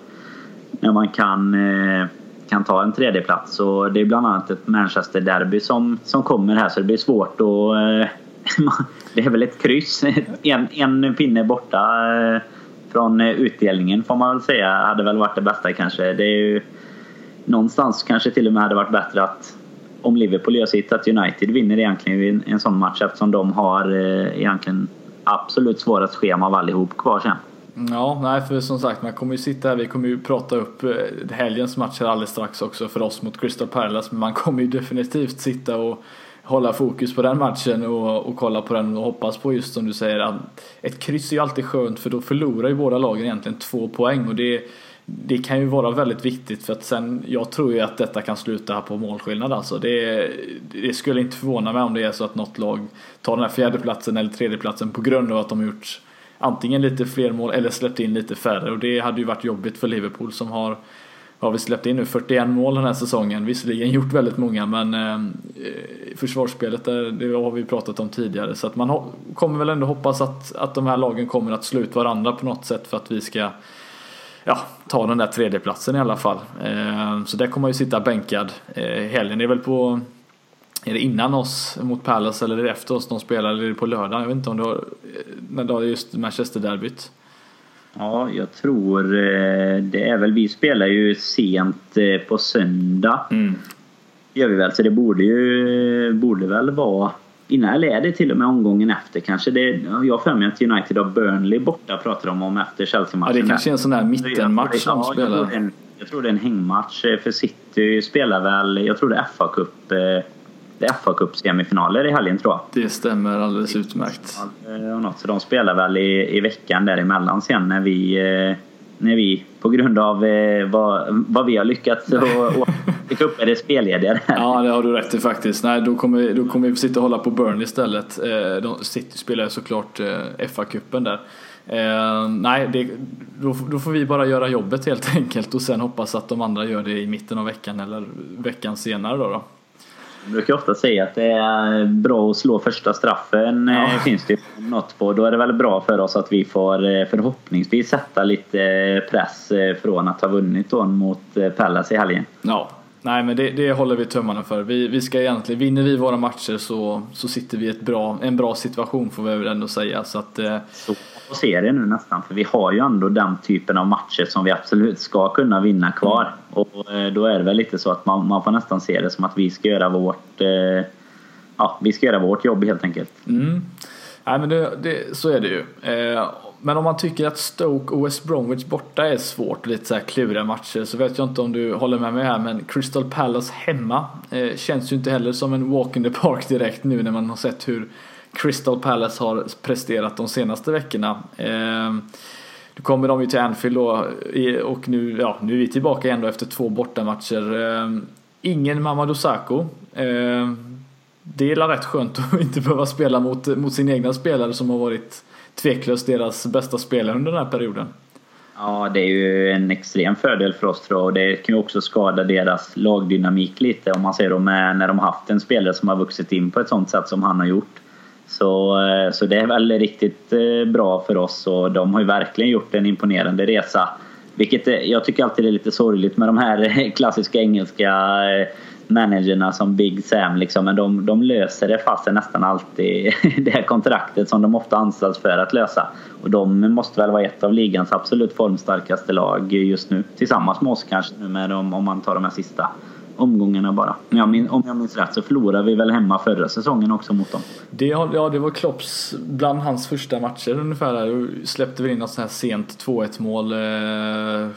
när man kan eh, kan ta en tredjeplats. Och det är bland annat ett Manchester-derby som, som kommer här så det blir svårt att... Eh, det är väl ett kryss. En, en pinne borta eh, från utdelningen får man väl säga hade väl varit det bästa kanske. Det är ju någonstans kanske till och med hade varit bättre att om Liverpool gör sitt att United vinner egentligen en sån match eftersom de har eh, egentligen absolut svårast schema av allihop kvar sen. Ja, nej för som sagt man kommer ju sitta här, vi kommer ju prata upp eh, helgens matcher alldeles strax också för oss mot Crystal Palace men man kommer ju definitivt sitta och hålla fokus på den matchen och, och kolla på den och hoppas på just som du säger att ett kryss är ju alltid skönt för då förlorar ju båda lagen egentligen två poäng och det det kan ju vara väldigt viktigt för att sen, jag tror ju att detta kan sluta här på målskillnad alltså. Det, det skulle inte förvåna mig om det är så att något lag tar den här fjärdeplatsen eller tredjeplatsen på grund av att de gjort antingen lite fler mål eller släppt in lite färre och det hade ju varit jobbigt för Liverpool som har har vi släppt in nu 41 mål den här säsongen. Visserligen gjort väldigt många men eh, försvarsspelet där, det har vi pratat om tidigare så att man kommer väl ändå hoppas att, att de här lagen kommer att slå ut varandra på något sätt för att vi ska ja, ta den där tredjeplatsen i alla fall. Eh, så där kommer man ju sitta bänkad. Eh, helgen är väl på är det innan oss mot Palace eller är det efter oss de spelar eller är det på lördag? Jag vet inte om det har, när det just Manchester-derbyt. Ja, jag tror eh, det är väl, vi spelar ju sent eh, på söndag. Mm. Gör vi väl, så det borde ju, borde väl vara innan, eller är det till och med omgången efter kanske? Det, jag har för mig att United har Burnley borta pratar de om efter Ja, Chelsea-matchen. det kanske är en sån där mittenmatch de Ja, jag tror, spelar. en, jag tror det är en hängmatch. eh, För City spelar väl, jag tror det är FA-cup. Är FA-cup semifinaler i helgen tror jag. Det stämmer alldeles utmärkt. Eh, Och något, så de spelar väl i, i veckan däremellan sen när vi, eh, när vi på grund av eh, vad, vad vi har lyckats åka upp är det spellediga. Ja, det har du rätt i faktiskt. Nej, då kommer, då kommer vi sitta och hålla på Burnley istället. De City spelar såklart eh, FA-cupen där. Eh, nej, det, då, då får vi bara göra jobbet helt enkelt och sen hoppas att de andra gör det i mitten av veckan eller veckan senare då. då. Jag brukar ofta säga att det är bra att slå första straffen. Ja. eh, finns det något på. Då är det väl bra för oss att vi får eh, förhoppningsvis sätta lite eh, press från att ha vunnit då mot Palace i helgen. Ja, nej men det, det håller vi tummarna för. Vi, vi ska egentligen, vinner vi våra matcher så, så sitter vi i ett bra, en bra situation får vi väl ändå säga. Så att, eh, Så får se det nu nästan. För vi har ju ändå den typen av matcher som vi absolut ska kunna vinna kvar. Och eh, då är det väl lite så att man, man får nästan se det som att vi ska göra vårt eh, Ja, vi ska göra vårt jobb helt enkelt. Mm. Nej men det, det, så är det ju. Eh, men om man tycker att Stoke och West Bromwich borta är svårt, lite så här kluriga matcher, så vet jag inte om du håller med mig här, men Crystal Palace hemma eh, känns ju inte heller som en walk in the park direkt nu när man har sett hur Crystal Palace har presterat de senaste veckorna. Ehm, nu kommer de ju till Anfield då och nu, ja, nu är vi tillbaka igen då efter två bortamatcher. Ehm, ingen Mamadou Sakho. Ehm, det är rätt skönt att inte behöva spela mot, mot sin egna spelare som har varit tveklöst deras bästa spelare under den här perioden. Ja, det är ju en extrem fördel för oss tror jag. Och det kan ju också skada deras lagdynamik lite om man ser dem när de har haft en spelare som har vuxit in på ett sånt sätt som han har gjort. Så, eh, så det är väl riktigt eh, bra för oss och de har ju verkligen gjort en imponerande resa. Vilket eh, jag tycker alltid är lite sorgligt med de här klassiska engelska managerna som Big Sam liksom. Men de, de löser det fast det nästan alltid det här kontraktet som de ofta anställs för att lösa. Och de måste väl vara ett av ligans absolut formstarkaste lag just nu. Tillsammans med oss kanske nu med dem, om man tar de här sista omgångarna bara. Om jag, min, om jag minns rätt så förlorade vi väl hemma förra säsongen också mot dem. Det, ja, det var Klopps bland hans första matcher ungefär. Där. Släppte vi in något sånt här sent 2-1 mål. Eh,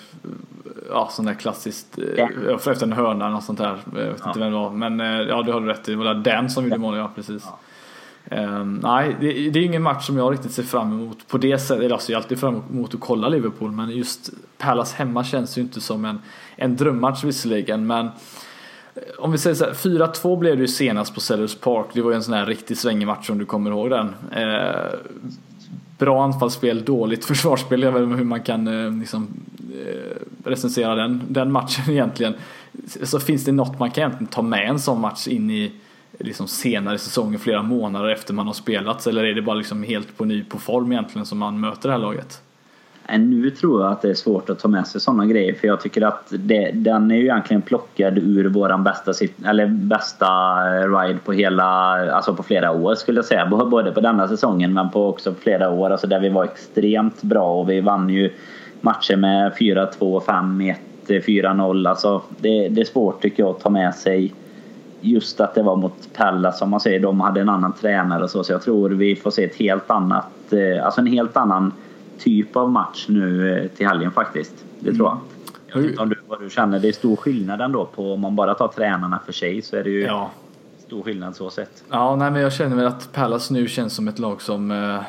ja, sånt där klassiskt. Eh, Ja. Efter en hörna eller något sånt där. Jag vet inte vem det var. Men eh, ja, det har du rätt. Det var Dan som gjorde mål, ja precis. Ehm, nej, det, det är ingen match som jag riktigt ser fram emot på det sättet. Eller alltså, jag är alltid fram emot att kolla Liverpool. Men just Palace hemma känns ju inte som en, en drömmatch visserligen. Men om vi säger så här, 4-2 blev det ju senast på Sellers Park. Det var ju en sån här riktigt svängig match om du kommer ihåg den. Eh, bra anfallsspel, dåligt försvarsspel. Jag vet inte hur man kan eh, liksom, eh, recensera den, den matchen egentligen. Så finns det något man kan egentligen ta med en sån match in i liksom senare säsongen, flera månader efter man har spelat? Eller är det bara liksom helt på ny på form egentligen som man möter det här laget? Eh, nu tror jag att det är svårt att ta med sig sådana grejer för jag tycker att det, den är ju egentligen plockad ur våran bästa, eller bästa ride på hela, alltså på flera år skulle jag säga. Både på denna säsongen men på också på flera år. Alltså där vi var extremt bra och vi vann ju matcher med 4-2, 5-1, 4-0. Alltså det, det är svårt tycker jag att ta med sig just att det var mot Pella som man säger. De hade en annan tränare och så. Så jag tror vi får se ett helt annat, eh, alltså en helt annan typ av match nu eh, till helgen faktiskt. Det tror jag. Jag vet inte om du, vad du känner. Det är stor skillnad ändå på om man bara tar tränarna för sig så är det ju Ja, stor skillnad så sett. Ja, nej, men jag känner väl att Palace nu känns som ett lag som eh,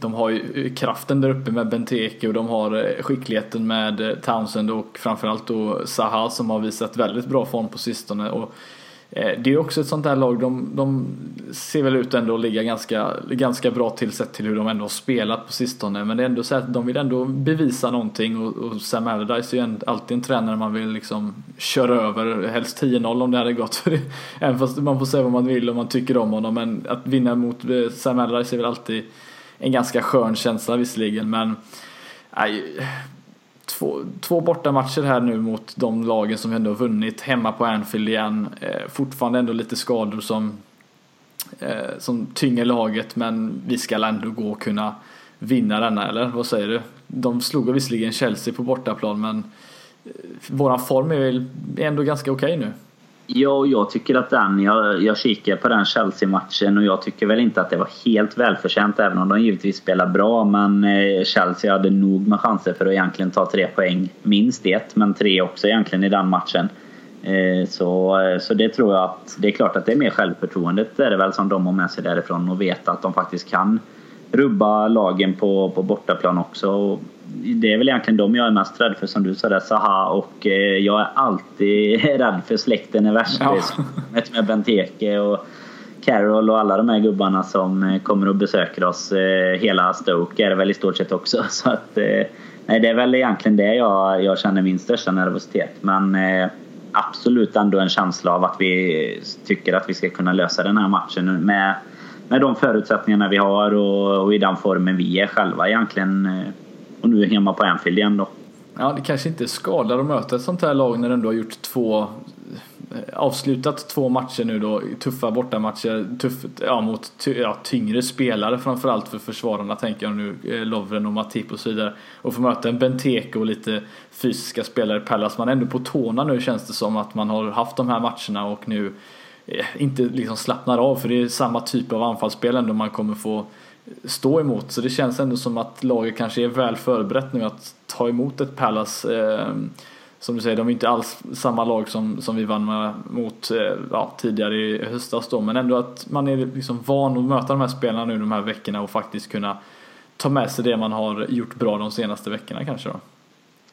de har ju kraften där uppe med Benteke och de har eh, skickligheten med eh, Townsend och framförallt då Zaha som har visat väldigt bra form på sistone. Och eh, Eh, det är också ett sånt där lag, de, de ser väl ut ändå att ligga ganska, ganska bra till sett till hur de ändå har spelat på sistone. Men det är ändå så att de vill ändå bevisa någonting och, och Sam Allardyce är ju en- alltid en tränare man vill liksom köra över. Helst 10-0 om det hade gått. Även fast man får säga vad man vill och man tycker om honom. Men att vinna mot eh, Sam Allardyce är väl alltid en ganska skön känsla visserligen. Men nej, två, två bortamatcher här nu mot de lagen som vi ändå har vunnit. Hemma på Anfield igen. Eh, fortfarande ändå lite skador som, eh, som tynger laget. Men vi ska ändå gå och kunna vinna denna, eller vad säger du? De slog visserligen Chelsea på bortaplan men eh, våran form är väl ändå ganska okej nu. Ja, jag tycker att den, jag, jag kikar på den Chelsea-matchen och jag tycker väl inte att det var helt välförtjänt även om de givetvis spelar bra. Men eh, Chelsea hade nog med chanser för att egentligen ta tre poäng. Minst ett, men tre också egentligen i den matchen. Eh, så, eh, så det tror jag att det är klart att det är mer självförtroendet är det väl som de har med sig därifrån och vet att de faktiskt kan rubba lagen på, på bortaplan också. Det är väl egentligen de jag är mest rädd för som du sa där, Saha och eh, jag är alltid rädd för släkten i värsta. Ja. Med Benteke och Carroll och alla de här gubbarna som eh, kommer och besöker oss. Eh, hela Stoke är det väl i stort sett också. Så att, nej, det är väl egentligen det jag, jag känner min största nervositet. Men absolut ändå en känsla av att vi tycker att vi ska kunna lösa den här matchen med med de förutsättningarna vi har och, och, i den formen vi är själva egentligen. Eh, och nu hemma på Anfield igen då. Ja, det kanske inte skadar att möta ett sånt här lag när du ändå har gjort två eh, avslutat två matcher nu då, tuffa bortamatcher tuff, ja, mot ja, tyngre spelare framförallt för försvararna tänker jag nu, eh, Lovren och Matip och så vidare. Och få möta en Benteke och lite fysiska spelare i Pallas. Man är ändå på tårna nu känns det som att man har haft de här matcherna och nu Eh, inte liksom slappnar av för det är samma typ av anfallsspel ändå man kommer få stå emot. Så det känns ändå som att laget kanske är väl förberett nu att ta emot ett Palace. Eh, som du säger, de är inte alls samma lag som, som vi vann med, mot eh, ja, tidigare i höstas då. Men ändå att man är liksom van att möta de här spelarna nu de här veckorna och faktiskt kunna ta med sig det man har gjort bra de senaste veckorna kanske då.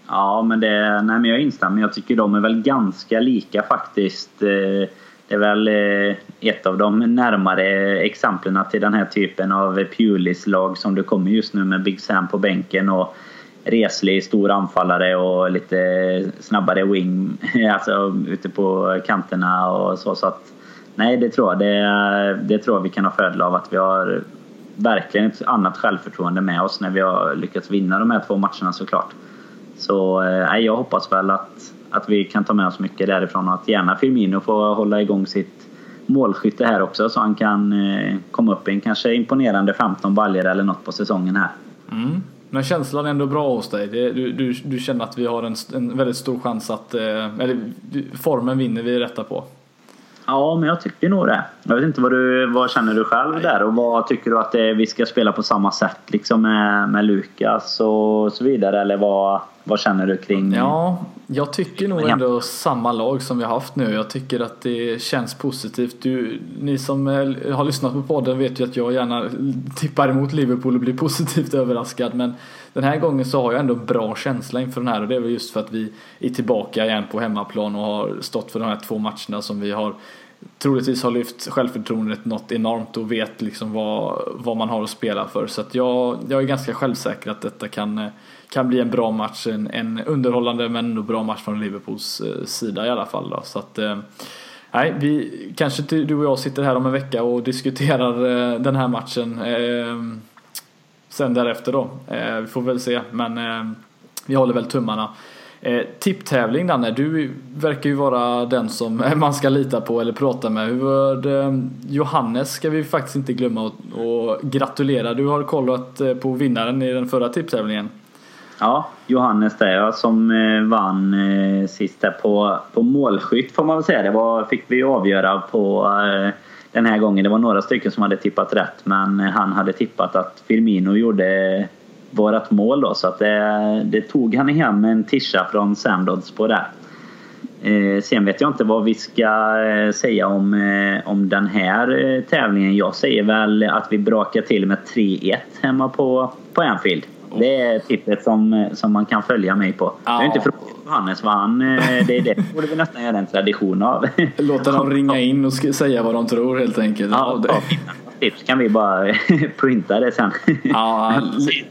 Ja, men det, nej, men jag instämmer. Jag tycker de är väl ganska lika faktiskt. Eh, det är väl eh, ett av de närmare exemplen till den här typen av Pulis-lag som du kommer just nu med Big Sam på bänken och reslig stor anfallare och lite snabbare wing alltså ute på kanterna och så. så att, nej, det tror jag. Det, det tror jag vi kan ha fördel av att vi har verkligen ett annat självförtroende med oss när vi har lyckats vinna de här två matcherna såklart. Så eh, nej, jag hoppas väl att att vi kan ta med oss mycket därifrån och att gärna Firmino får hålla igång sitt målskytte här också så han kan eh, komma upp i en kanske imponerande 15 baljer eller något på säsongen här. Mm. Men känslan är ändå bra hos dig. Du, du, du känner att vi har en, en väldigt stor chans att... Eh, eller formen vinner vi rätta på. Ja, men jag tycker nog det. Jag vet inte vad du vad känner du själv där och vad tycker du att det, vi ska spela på samma sätt liksom med, med Lukas och så vidare eller vad, vad känner du kring? Ja, jag tycker nog ändå samma lag som vi har haft nu. Jag tycker att det känns positivt. Du, ni som har lyssnat på podden vet ju att jag gärna tippar emot Liverpool och blir positivt överraskad. Men den här gången så har jag ändå bra känsla inför den här och det är väl just för att vi är tillbaka igen på hemmaplan och har stått för de här två matcherna som vi har troligtvis har lyft självförtroendet något enormt och vet liksom vad, vad man har att spela för. Så att jag, jag är ganska självsäker att detta kan kan bli en bra match, en, en underhållande men ändå bra match från Liverpools eh, sida i alla fall. Då. Så att, eh, nej, vi, kanske du och jag sitter här om en vecka och diskuterar eh, den här matchen eh, sen därefter då. Eh, vi får väl se, men eh, vi håller väl tummarna. Eh, tipptävling Danne, du verkar ju vara den som man ska lita på eller prata med. Hur, eh, Johannes ska vi faktiskt inte glömma och, gratulera. Du har kollat på vinnaren i den förra tipptävlingen. Ja, Johannes där som eh, vann eh, sist där på, på målskytt får man väl säga. Det var, fick vi avgöra på eh, den här gången. Det var några stycken som hade tippat rätt men han hade tippat att Firmino gjorde vårat mål då så att det, det tog han hem en tisha från Samdods på det. Eh, sen vet jag inte vad vi ska eh, säga om, eh, om den här tävlingen. Jag säger väl att vi brakar till med 3-1 hemma på, på Anfield. Det är tippet som, som man kan följa mig på. Ja. Jag har inte frågat Johannes vad han... Eh, det, är det borde vi nästan göra en tradition av. Låta dem ringa in och säga vad de tror helt enkelt. Ja, ja tips kan vi bara printa det sen. Ja,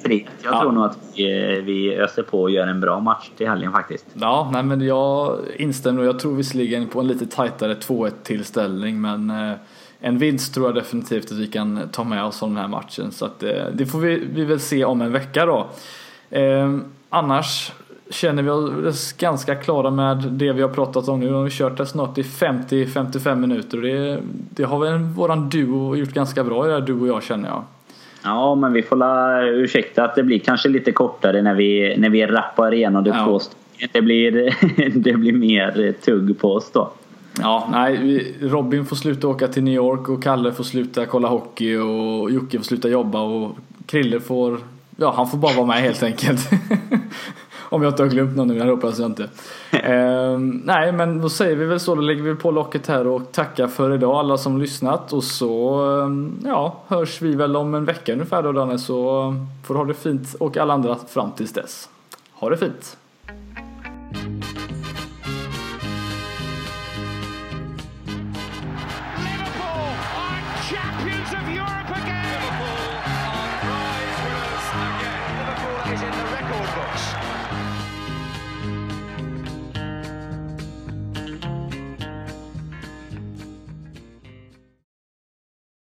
jag ja. tror nog att vi, vi öser på och gör en bra match till helgen faktiskt. Ja, nej, men jag instämmer. Jag tror visserligen på en lite tajtare 2-1 tillställning men eh, en vinst tror jag definitivt att vi kan ta med oss från den här matchen. Så att, eh, det får vi, vi väl se om en vecka då. Eh, annars känner vi oss ganska klara med det vi har pratat om nu. Vi har kört det snart i 50-55 minuter och det, det har väl våran duo gjort ganska bra i det här, du och jag känner jag. Ja, men vi får la ursäkta att det blir kanske lite kortare när vi, när vi rappar igenom det ja. två det blir, det blir mer tugg på oss då. Ja, nej, Robin får sluta åka till New York och Kalle får sluta kolla hockey och Jocke får sluta jobba och Krille får, ja han får bara vara med helt enkelt. Om jag inte har glömt någon nu, det hoppas jag inte. Ehm, nej, men då säger vi väl så, då lägger vi på locket här och tackar för idag alla som lyssnat och så, ehm, ja, hörs vi väl om en vecka ungefär då Danne, så får du ha det fint och alla andra fram tills dess. Ha det fint!